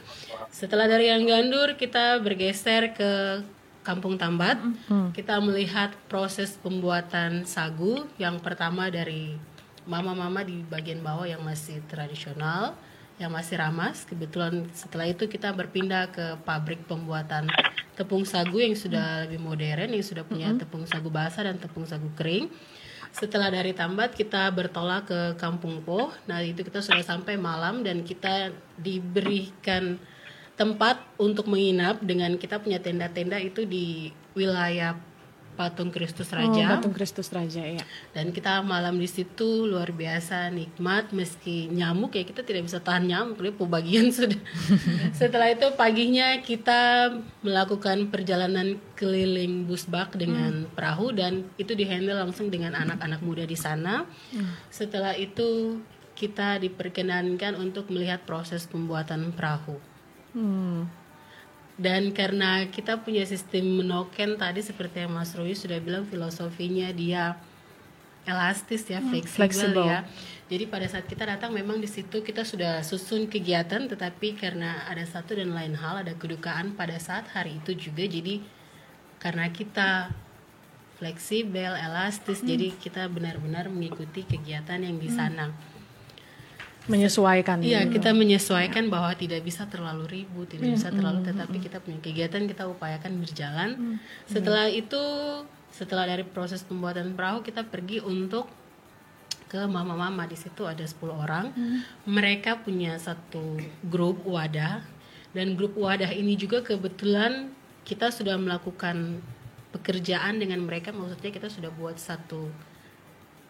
Setelah dari yang gandur kita bergeser ke Kampung Tambat. Kita melihat proses pembuatan sagu yang pertama dari mama-mama di bagian bawah yang masih tradisional yang masih ramas. Kebetulan setelah itu kita berpindah ke pabrik pembuatan tepung sagu yang sudah lebih modern, yang sudah punya tepung sagu basah dan tepung sagu kering. Setelah dari Tambat kita bertolak ke Kampung Po. Nah itu kita sudah sampai malam dan kita diberikan tempat untuk menginap dengan kita punya tenda-tenda itu di wilayah Patung Kristus Oh, Raja. Patung Kristus Raja ya. dan kita malam di situ luar biasa nikmat meski nyamuk ya kita tidak bisa tahan nyamuk dia bagian sudah. Setelah itu paginya kita melakukan perjalanan keliling busbak dengan perahu dan itu dihandle langsung dengan anak-anak muda di sana. Setelah itu kita diperkenankan untuk melihat proses pembuatan perahu. Hmm. Dan karena kita punya sistem menoken tadi seperti yang Mas Rui sudah bilang filosofinya dia elastis ya, fleksibel, fleksibel. ya. Jadi pada saat kita datang memang di situ kita sudah susun kegiatan tetapi karena ada satu dan lain hal ada kedukaan pada saat hari itu juga jadi karena kita fleksibel, elastis jadi kita benar-benar mengikuti kegiatan yang di sana. Menyesuaikan. Iya, gitu. kita menyesuaikan bahwa tidak bisa terlalu ribut, tidak bisa terlalu tetapi kita punya kegiatan kita upayakan berjalan. Setelah itu, setelah dari proses pembuatan perahu kita pergi untuk ke mama-mama di situ ada 10 orang. Mereka punya satu grup wadah dan grup wadah ini juga kebetulan kita sudah melakukan pekerjaan dengan mereka maksudnya kita sudah buat satu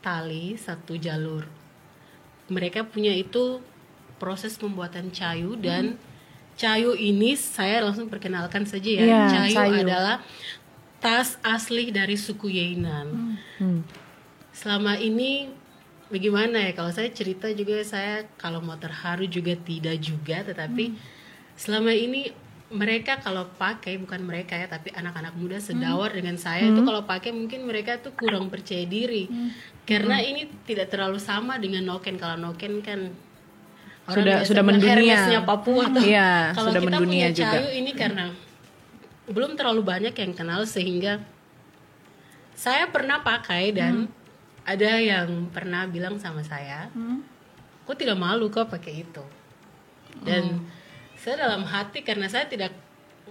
tali, satu jalur mereka punya itu proses pembuatan cayu dan cayu ini saya langsung perkenalkan saja ya. Iya, cayu, cayu. adalah tas asli dari suku Yainan. Hmm. Selama ini bagaimana ya kalau saya cerita juga saya kalau mau terharu juga tidak juga tetapi selama ini mereka kalau pakai bukan mereka ya tapi anak-anak muda sedawar dengan saya itu kalau pakai mungkin mereka tuh kurang percaya diri karena ini tidak terlalu sama dengan noken kalau noken kan Sudah- biasa sudah bilang mendunia. Hermesnya Papua tuh. Iya, kalau sudah kita mendunia punya juga. cayu ini karena belum terlalu banyak yang kenal sehingga saya pernah pakai dan ada yang pernah bilang sama saya, kok tidak malu kok pakai itu. Dan saya dalam hati karena saya tidak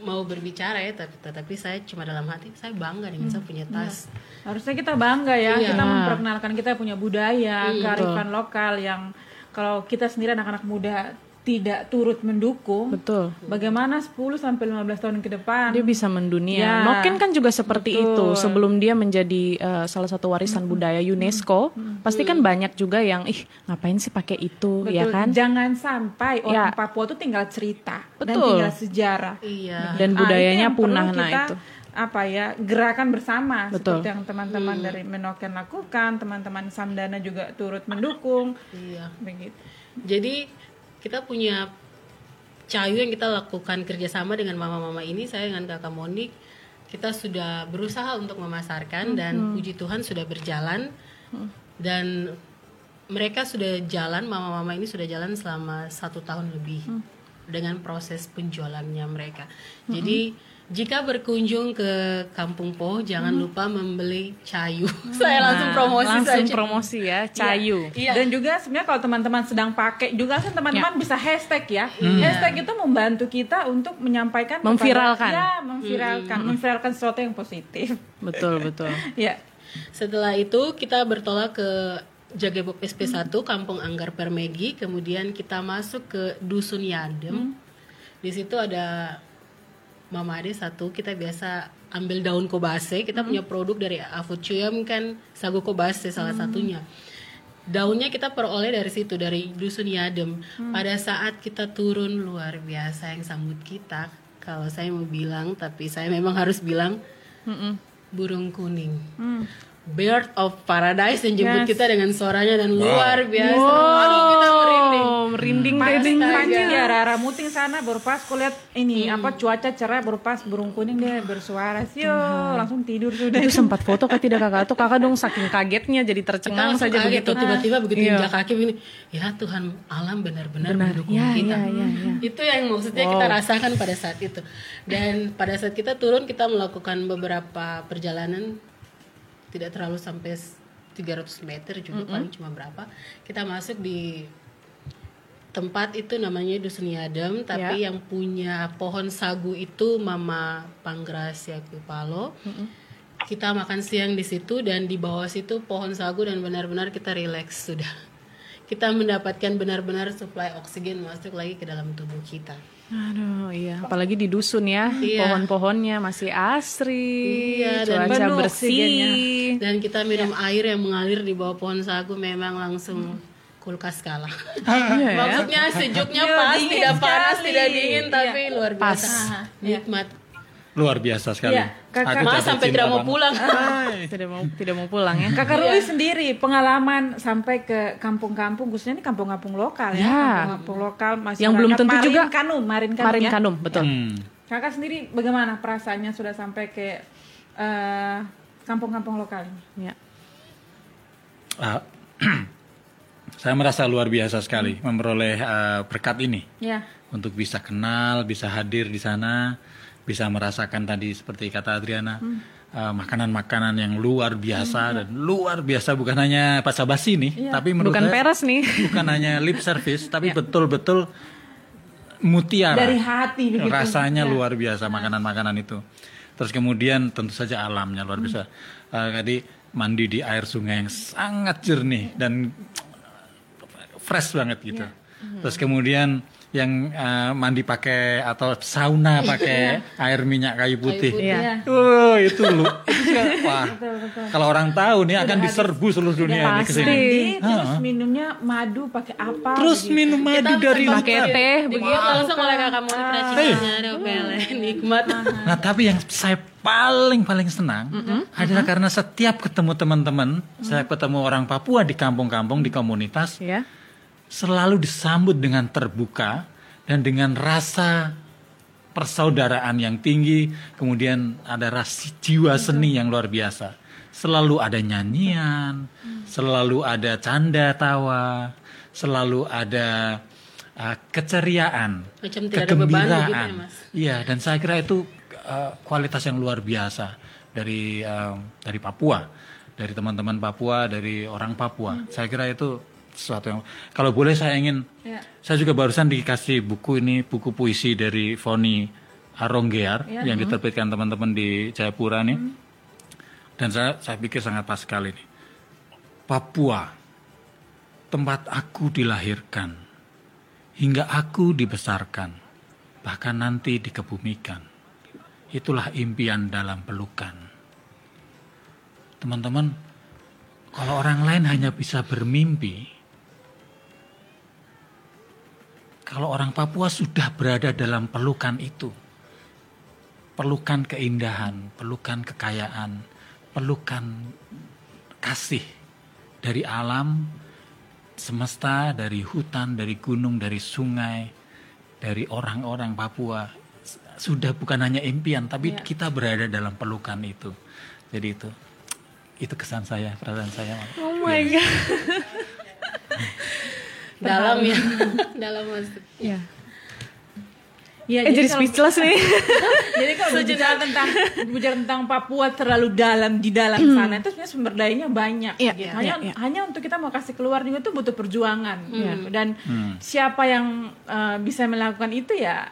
mau berbicara ya, tapi, tetapi saya cuma dalam hati saya bangga dengan saya punya tas. Harusnya kita bangga ya, Iya. kita memperkenalkan kita punya budaya, Hmm, kearifan lokal yang kalau kita sendiri anak-anak muda tidak turut mendukung. Betul. Bagaimana 10 sampai 15 tahun ke depan? Dia bisa mendunia. Ya, Noken kan juga seperti betul. itu. Sebelum dia menjadi eh, salah satu warisan budaya UNESCO, pasti kan banyak juga yang ih ngapain sih pakai itu, Betul. ya kan? Jangan sampai Ya. orang Papua itu tinggal cerita dan Betul. tinggal sejarah. Iya. Dan Ah, budayanya perlu punah nah kita, itu. Apa ya gerakan bersama Betul. seperti yang teman-teman dari Menoken lakukan, teman-teman Samdana juga turut mendukung. Iya. Begitu. Jadi kita punya cayu yang kita lakukan kerjasama dengan mama-mama ini, saya dengan kakak Monik, kita sudah berusaha untuk memasarkan dan puji Tuhan sudah berjalan dan mereka sudah jalan, mama-mama ini sudah jalan selama satu tahun lebih dengan proses penjualannya mereka. Jadi Jika berkunjung ke Kampung Po, jangan lupa membeli cayu. Saya langsung promosi Hmm. langsung saja. promosi ya, cayu. Iya. Dan juga sebenarnya kalau teman-teman sedang pakai juga kan teman-teman bisa hashtag ya. Hashtag itu membantu kita untuk menyampaikan kepada- Memviralkan. ya, memviralkan, memviralkan sesuatu yang positif. Betul, betul. ya. Setelah itu kita bertolak ke Jagabok SP1 Kampung Anggar Permegi, kemudian kita masuk ke Dusun Yadem. Di situ ada Mama Ade satu, kita biasa ambil daun kobase, kita punya produk dari Afucuyam kan sagu kobase salah satunya. Daunnya kita peroleh dari situ dari Dusun Yadem. Pada saat kita turun luar biasa yang sambut kita. Kalau saya mau bilang, tapi saya memang harus bilang burung kuning. Bird of Paradise yang jemput Yes. kita dengan suaranya dan luar biasa. Aduh, kita merinding. Oh, merinding deh. pancing ya Rara muting sana baru pas aku lihat ini apa cuaca cerah baru pas burung kuning dia bersuara sio langsung tidur sudah Itu sempat foto kah tidak kakak? Atau kakak dong saking kagetnya jadi tercengang saja kaget begitu. tuh, tiba-tiba begitu Iya. injak kaki begini ya Tuhan alam benar-benar Benar. mendukung Ya, kita ya, ya, ya. itu yang maksudnya kita rasakan pada saat itu dan pada saat kita turun kita melakukan beberapa perjalanan tidak terlalu sampai 300 meter juga paling cuma berapa. Kita masuk di tempat itu namanya Dusun Yadem tapi yang punya pohon sagu itu Mama Panggracia Kupalo. Kita makan siang di situ dan di bawah situ pohon sagu dan benar-benar kita rileks sudah. Kita mendapatkan benar-benar suplai oksigen masuk lagi ke dalam tubuh kita Aduh, iya. Apalagi di dusun ya, Iya. pohon-pohonnya masih asri, Iya, dan cuaca penuh bersih. dan kita minum air yang mengalir di bawah pohon sagu memang langsung kulkas kalah. Iya ya. Maksudnya sejuknya Iya, pas, tidak panas, sekali. tidak dingin, tapi luar Pas. biasa. Nikmat. Luar biasa sekali. Iya, kakak- Aku Mas sampai tidak mau banget. pulang. Tidak mau tidak mau pulang ya. Kakak Ruli sendiri pengalaman sampai ke kampung-kampung khususnya ini kampung-kampung lokal ya, Ya. kampung-kampung lokal masyarakat Yang belum tentu Marin juga Kanum, Marin Kanum Marin ya. Kanum, betul. Hmm. Kakak sendiri bagaimana perasaannya sudah sampai ke eh, kampung-kampung lokal ini? Ya. Ah, saya merasa luar biasa sekali memperoleh ah, berkat ini Ya. untuk bisa kenal, bisa hadir di sana, bisa merasakan tadi seperti kata Adriana ah, makanan-makanan yang luar biasa dan luar biasa bukan hanya basa-basi nih, tapi menurut Bukan saya peres nih. bukan hanya lip service, tapi betul-betul mutiara. Dari hati begitu. rasanya Ya. luar biasa makanan-makanan itu. Terus kemudian tentu saja alamnya luar biasa. Eh, tadi mandi di air sungai yang sangat jernih dan fresh banget gitu. Terus kemudian yang eh, mandi pakai atau sauna pakai air minyak kayu putih Iya. Oh, itu lu. Wah. Kalau orang tahu nih akan diserbu seluruh dunia ini ke sini. Terus minumnya madu pakai apa? Terus begitu. minum madu dari Pakai teh Begitu langsung oleh kakak mau racikannya ada nikmat. Nah, tapi yang saya paling paling senang adalah karena setiap ketemu teman-teman, saya ketemu orang Papua di kampung-kampung, di komunitas, Ya. Selalu disambut dengan terbuka dan dengan rasa persaudaraan yang tinggi, kemudian ada rasa jiwa seni yang luar biasa. Selalu ada nyanyian, selalu ada canda tawa, selalu ada uh, keceriaan, Macam ya, kegembiraan. Mas? Iya, dan saya kira itu uh, kualitas yang luar biasa dari um, dari Papua, dari teman-teman Papua, dari orang Papua. Saya kira itu sesuatu yang kalau boleh saya ingin Ya. saya juga barusan dikasih buku ini buku puisi dari Foni Aronggear yang diterbitkan teman-teman di Jayapura nih. Dan saya saya pikir sangat pas sekali nih. Papua tempat aku dilahirkan hingga aku dibesarkan bahkan nanti dikebumikan. Itulah impian dalam pelukan. Teman-teman, kalau orang lain hanya bisa bermimpi, kalau orang Papua sudah berada dalam pelukan itu, pelukan keindahan, pelukan kekayaan, pelukan kasih dari alam, semesta, dari hutan, dari gunung, dari sungai, dari orang-orang Papua, sudah bukan hanya impian, tapi kita berada dalam pelukan itu. Jadi itu, itu kesan saya, perasaan saya. Oh my god. Dalam ya. Dalam masuk. Ya. Ya, eh jadi kalau- speechless nih. Jadi kalau berbicara tentang berbicara tentang Papua terlalu dalam di dalam sana itu sebenarnya sumber dayanya banyak. Iya, gitu. iya, hanya iya, iya. hanya untuk kita mau kasih keluar juga tuh butuh perjuangan. gitu. Dan siapa yang uh, bisa melakukan itu ya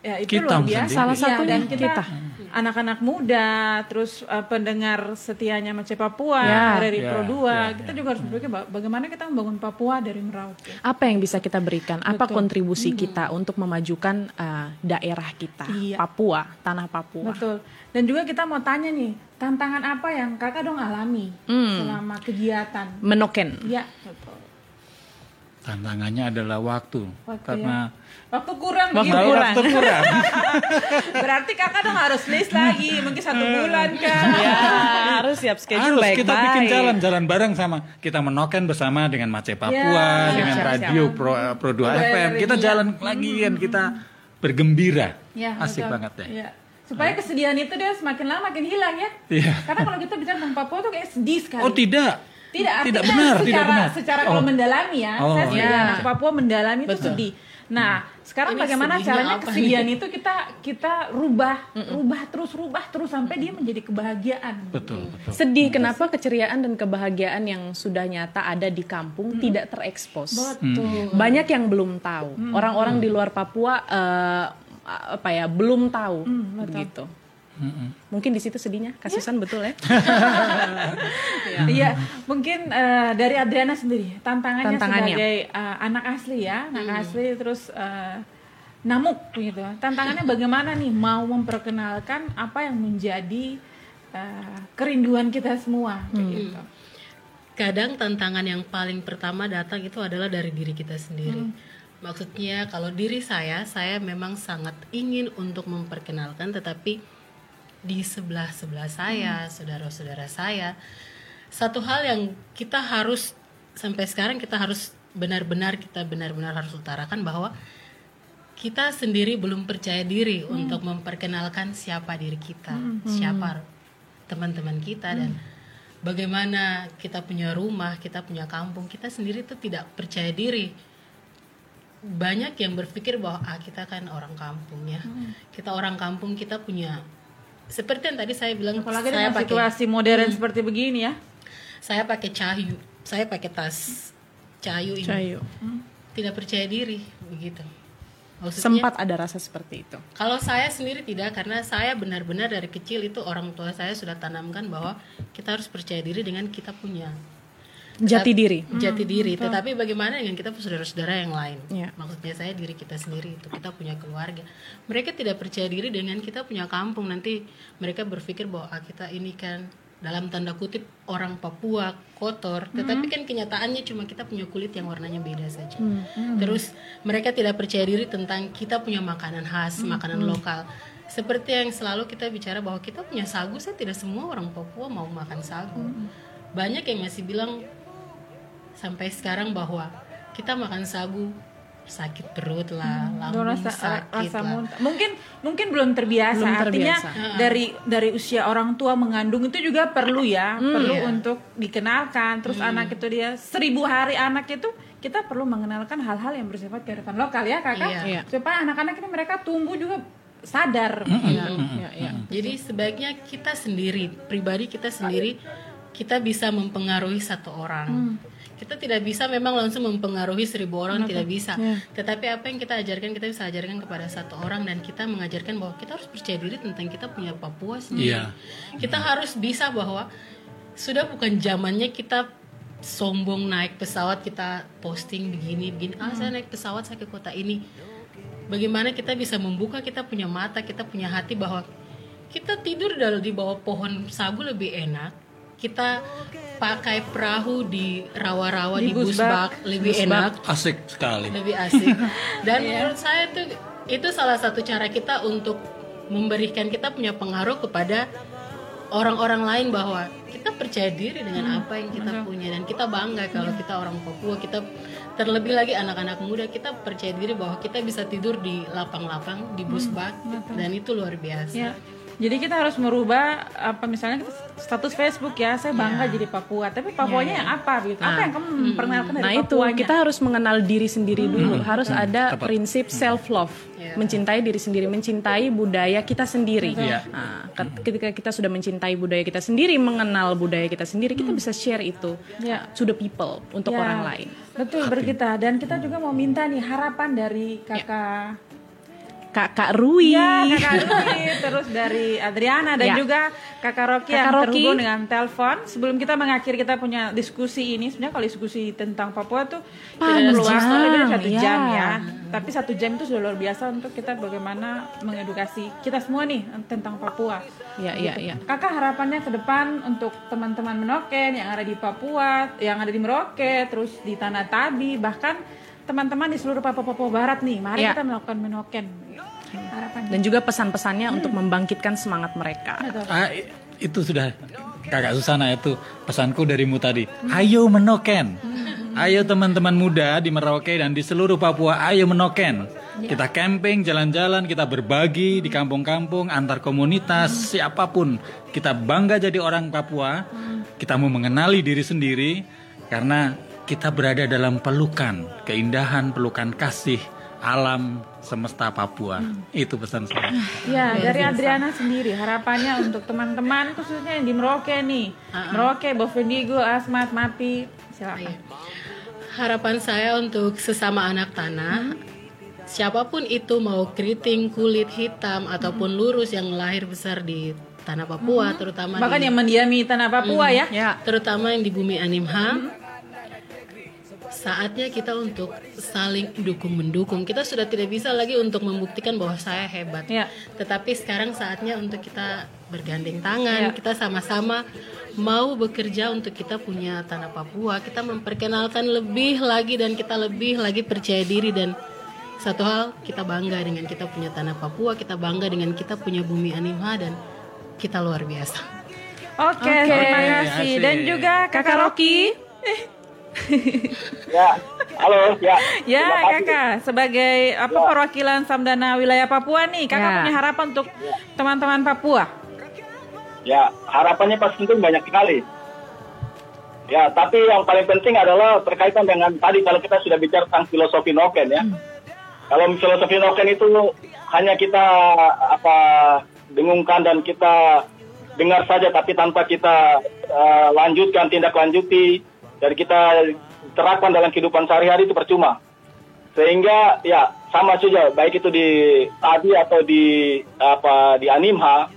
ya itu Kita luar biasa. Salah Iya, satunya dan kita, kita. anak-anak muda, terus uh, pendengar setianya Mace Papua, Ya. dari Ya, Pro 2, ya, kita juga harus berpikir ba- bagaimana kita membangun Papua dari Merauke. Apa yang bisa kita berikan? Apa Betul. kontribusi kita untuk memajukan uh, daerah kita, Iya. Papua, tanah Papua? Betul. Dan juga kita mau tanya nih, tantangan apa yang kakak dong alami Hmm. selama kegiatan? Menoken. Ya, betul. Tantangannya adalah waktu, Waktu karena Waktu kurang Waktu begitu. kurang. waktu kurang. Berarti kakak dong harus list lagi, mungkin satu bulan kan. Ya, harus siap schedule Harus baik-baik. kita bikin jalan-jalan bareng sama kita menoken bersama dengan Mace Papua, Ya, dengan siap, radio Pro, Pro 2 Pro FM. Kita Radio. jalan lagi kan kita bergembira. Ya, Asik betul. banget deh. Ya. Supaya kesedihan itu dia semakin lama makin hilang ya. Iya. Karena kalau kita bicara tentang Papua tuh kayak sedih sekali. Oh tidak. Tidak, tidak benar, secara, tidak benar. Secara Oh. kalau mendalami ya, Oh. saya sebagai Ya. anak Papua mendalami itu sedih. Nah, sekarang Ini bagaimana caranya kesedihan itu kita kita rubah, rubah terus, rubah terus sampai dia menjadi kebahagiaan. Betul, betul. Sedih kenapa keceriaan dan kebahagiaan yang sudah nyata ada di kampung tidak terekspos. Betul. Banyak yang belum tahu. Orang-orang di luar Papua eh, apa ya belum tahu begitu. Mungkin di situ sedihnya, kasusan betul ya? Iya, mungkin eh, dari Adriana sendiri tantangannya, Tantangannya. sebagai eh, anak asli ya, anak asli terus eh, namuk gitu. Tantangannya bagaimana nih mau memperkenalkan apa yang menjadi eh, kerinduan kita semua gitu. kadang tantangan yang paling pertama datang itu adalah dari diri kita sendiri. Maksudnya kalau diri saya, saya memang sangat ingin untuk memperkenalkan, tetapi di sebelah sebelah saya, saudara-saudara saya, satu hal yang kita harus sampai sekarang kita harus benar-benar kita benar-benar harus utarakan bahwa kita sendiri belum percaya diri untuk memperkenalkan siapa diri kita, siapa teman-teman kita dan bagaimana kita punya rumah, kita punya kampung, kita sendiri tuh tidak percaya diri. Banyak yang berpikir bahwa ah kita kan orang kampung ya. Kita orang kampung, kita punya seperti yang tadi saya bilang Apalagi saya pakai situasi modern seperti begini ya. saya pakai cahayu, saya pakai tas cahayu ini. Cahayu. Tidak percaya diri begitu. Maksudnya Sempat ada rasa seperti itu. Kalau saya sendiri tidak karena saya benar-benar dari kecil itu orang tua saya sudah tanamkan bahwa kita harus percaya diri dengan kita punya Jati diri. jati diri. Tetapi bagaimana dengan kita saudara-saudara yang lain? Iya. Maksudnya saya diri kita sendiri itu kita punya keluarga. Mereka tidak percaya diri dengan kita punya kampung. Nanti mereka berpikir bahwa ah, kita ini kan dalam tanda kutip orang Papua kotor. Tetapi kan kenyataannya cuma kita punya kulit yang warnanya beda saja. Terus mereka tidak percaya diri tentang kita punya makanan khas, makanan lokal. Seperti yang selalu kita bicara bahwa kita punya sagu, saya tidak semua orang Papua mau makan sagu. Banyak yang masih bilang sampai sekarang bahwa kita makan sagu sakit perut lah, Itu lambung rasa sakit rasa lah. muntah. Mungkin mungkin belum terbiasa. Belum Artinya terbiasa. dari dari usia orang tua mengandung itu juga perlu ya, perlu Iya. untuk dikenalkan. Terus anak itu dia seribu hari anak itu kita perlu mengenalkan hal-hal yang bersifat kearifan lokal ya kakak, Iya. Iya. supaya anak-anak ini mereka tumbuh juga sadar. Iya, iya, iya. Jadi sebaiknya kita sendiri, pribadi kita sendiri, kita bisa mempengaruhi satu orang. Kita tidak bisa memang langsung mempengaruhi seribu orang, tidak bisa. Tetapi apa yang kita ajarkan, kita bisa ajarkan kepada satu orang dan kita mengajarkan bahwa kita harus percaya diri tentang kita punya Papua sendiri. Iya. Kita harus bisa bahwa sudah bukan zamannya kita sombong naik pesawat kita posting begini begini ah saya naik pesawat saya ke kota ini bagaimana kita bisa membuka kita punya mata kita punya hati bahwa kita tidur dalam di bawah pohon sagu lebih enak kita pakai perahu di rawa-rawa di, busbak lebih enak. Asik sekali. lebih asik. Dan menurut saya itu itu salah satu cara kita untuk memberikan kita punya pengaruh kepada orang-orang lain bahwa kita percaya diri dengan apa yang kita punya. Dan kita bangga kalau kita orang Papua. Kita terlebih lagi anak-anak muda kita percaya diri bahwa kita bisa tidur di lapang-lapang di busbak dan itu luar biasa. Ya. Jadi kita harus merubah apa misalnya status Facebook ya, saya bangga jadi Papua. Tapi Papuanya yang apa gitu? apa yang kamu memperkenalkan dari Nah itu Papuanya? kita harus mengenal diri sendiri dulu. Harus ada Tepat. prinsip self love, mencintai diri sendiri, mencintai budaya kita sendiri. Iya. Nah, ket- ketika kita sudah mencintai budaya kita sendiri, mengenal budaya kita sendiri, kita bisa share itu Ya. to the people untuk Ya, orang lain. Betul berkita dan kita juga mau minta nih harapan dari kakak Kakak Rui. Ya, kakak Rui, terus dari Adriana dan Ya. juga kakak Rocky Kakak yang Rocky. terhubung dengan telepon. Sebelum kita mengakhiri kita punya diskusi ini, sebenarnya kalau diskusi tentang Papua tuh Panjang, lebih dari satu ya. jam ya. Tapi satu jam itu sudah luar biasa untuk kita bagaimana mengedukasi kita semua nih tentang Papua. Ya, ya, ya. Kakak harapannya ke depan untuk teman-teman Menoken yang ada di Papua, yang ada di Merauke, terus di Tanah Tabi, bahkan teman-teman di seluruh Papua-Papua Barat nih, mari Ya. kita melakukan Menoken. Harapannya. Dan juga pesan-pesannya untuk membangkitkan semangat mereka. Ah, itu sudah kakak Susana itu pesanku darimu tadi. Ayo menoken. Ayo teman-teman muda di Merauke dan di seluruh Papua, ayo menoken. Kita camping, jalan-jalan, kita berbagi di kampung-kampung, antar komunitas, siapa pun. Kita bangga jadi orang Papua. Kita mau mengenali diri sendiri karena kita berada dalam pelukan, keindahan, pelukan kasih alam semesta Papua. Itu pesan saya. Ya, dari Adriana sendiri harapannya untuk teman-teman khususnya yang di Merauke nih. Merauke, Bovendigo, Asmat, Mapi, silakan. Harapan saya untuk sesama anak tanah, siapa pun itu mau keriting, kulit hitam ataupun lurus yang lahir besar di tanah Papua, terutama Bahkan di, yang mendiami tanah Papua ya. Ya. terutama yang di bumi Animha. Saatnya kita untuk saling dukung mendukung. Kita sudah tidak bisa lagi untuk membuktikan bahwa saya hebat. Ya. Tetapi sekarang saatnya untuk kita bergandeng tangan, kita sama-sama mau bekerja untuk kita punya tanah Papua. Kita memperkenalkan lebih lagi dan kita lebih lagi percaya diri dan satu hal kita bangga dengan kita punya tanah Papua, kita bangga dengan kita punya bumi Animha dan kita luar biasa. Oke, terima kasih. Dan juga Kakak Rocky. Ya, halo, ya. Ya. Kakak, sebagai apa perwakilan Samdana wilayah Papua nih, Kakak Ya. punya harapan untuk teman-teman Papua. Ya, harapannya pasti tentu banyak sekali. Ya, tapi yang paling penting adalah terkaitan dengan tadi kalau kita sudah bicara tentang filosofi Noken ya. Kalau filosofi Noken itu hanya kita apa dengungkan dan kita dengar saja tapi tanpa kita eh, lanjutkan tindak lanjuti dan kita terapkan dalam kehidupan sehari-hari itu percuma. Sehingga ya sama saja baik itu di tadi atau di apa di Animha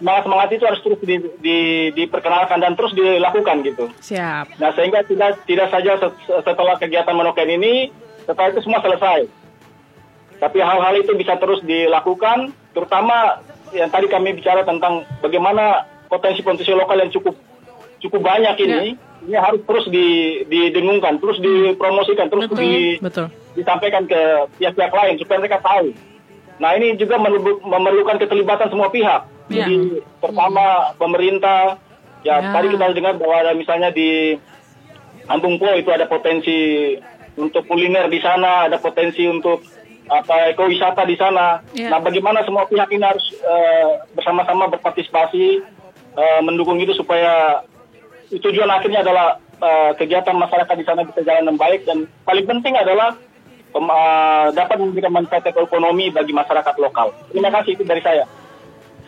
semangat semangat itu harus terus di, di- diperkenalkan dan terus dilakukan gitu. Siap. Nah sehingga tidak tidak saja set- setelah kegiatan menoken ini setelah itu semua selesai. Tapi hal-hal itu bisa terus dilakukan, terutama yang tadi kami bicara tentang bagaimana potensi-potensi lokal yang cukup cukup banyak ini, ini harus terus di- didengungkan, terus dipromosikan, terus di, Betul. disampaikan ke pihak-pihak lain supaya mereka tahu. Nah ini juga memerlu- memerlukan keterlibatan semua pihak. Ya. Jadi pertama pemerintah, ya, Ya. tadi kita dengar bahwa ada misalnya di Ambung Po itu ada potensi untuk kuliner di sana, ada potensi untuk apa ekowisata di sana. Ya. Nah bagaimana semua pihak ini harus eh, bersama-sama berpartisipasi eh, mendukung itu supaya tujuan akhirnya adalah eh, kegiatan masyarakat di sana bisa jalan dengan baik dan paling penting adalah pem- eh, dapat memberikan manfaat ekonomi bagi masyarakat lokal. Terima kasih itu dari saya.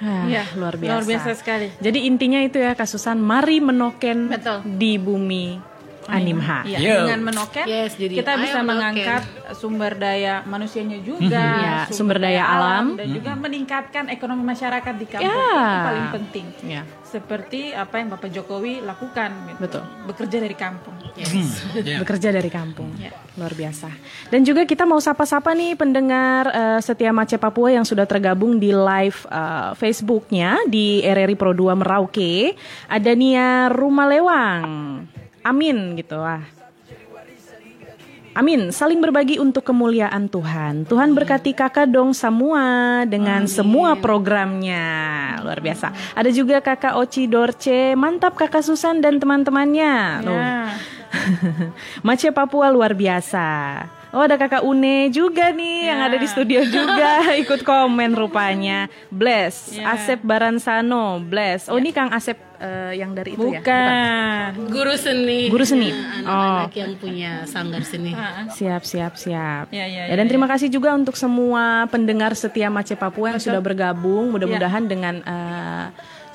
Ah, Ya, luar biasa. luar biasa sekali. Jadi intinya itu ya kasusan mari menoken Betul. di bumi Animha. Iya, Yo. dengan menoken Yes, jadi kita bisa menoken. mengangkat sumber daya manusianya juga, Ya, sumber daya alam. dan juga meningkatkan ekonomi masyarakat di kampung Ya. itu paling penting. Ya. Seperti apa yang Bapak Jokowi lakukan, gitu. Betul. bekerja dari kampung. Ya. Bekerja dari kampung. Ya. Luar biasa. Dan juga kita mau sapa-sapa nih pendengar eh, setia Mace Papua yang sudah tergabung di live eh, Facebooknya di RRI Pro 2 Merauke. Ada Nia Rumalewang. Amin gitu ah. Amin, saling berbagi untuk kemuliaan Tuhan. Tuhan berkati kakak dong semua dengan semua programnya. Luar biasa. Ada juga kakak Oci Dorce, mantap kakak Susan dan teman-temannya. Ya. Mace Papua luar biasa. Oh ada kakak Une juga nih yang Ya. ada di studio juga ikut komen rupanya. Bless, Ya. Asep Baransano, Bless. Oh ini Kang Asep eh, yang dari itu ya? Bukan. Guru seni. Guru seni. Ya, Oh. Anak-anak yang punya sanggar seni. Siap, siap, siap. Ya, ya, Ya, ya, dan terima kasih juga untuk semua pendengar setia Mace Papua yang sudah bergabung. Ya. Mudah-mudahan dengan eh,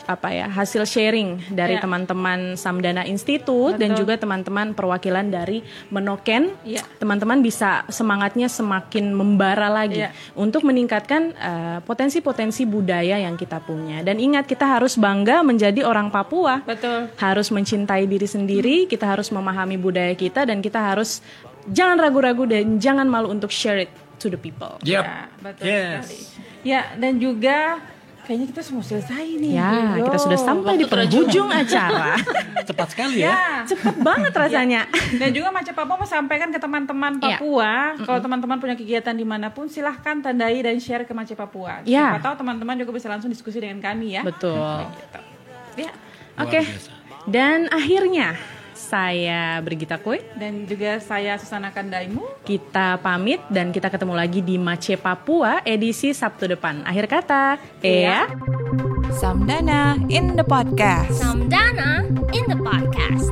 apa ya hasil sharing dari Ya. teman-teman Samdana Institute dan juga teman-teman perwakilan dari Menoken, Ya. teman-teman bisa semangatnya semakin membara lagi Ya. untuk meningkatkan eh, potensi-potensi budaya yang kita punya. Dan ingat kita harus bangga menjadi orang Papua Betul. harus mencintai diri sendiri, kita harus memahami budaya kita dan kita harus jangan ragu-ragu dan jangan malu untuk share it to the people. Yap. Ya, betul Yes. sekali. Ya, dan juga kayaknya kita semua selesai nih. Ya, Yo. kita sudah sampai di penghujung acara. Cepat sekali ya. Ya. Cepet banget rasanya. Dan juga Mace Papua mau sampaikan ke teman-teman Iya. Papua, kalau teman-teman punya kegiatan di mana pun, silahkan tandai dan share ke Mace Papua. Iya. Siapa tahu teman-teman juga bisa langsung diskusi dengan kami ya. Betul. Ya. Oke. biasa. Dan akhirnya saya Brigita Kue. Dan juga saya Susana Kandaimu. Kita pamit dan kita ketemu lagi di Mace Papua edisi Sabtu depan. Akhir kata, Ea. Samdana in the podcast. Samdana in the podcast.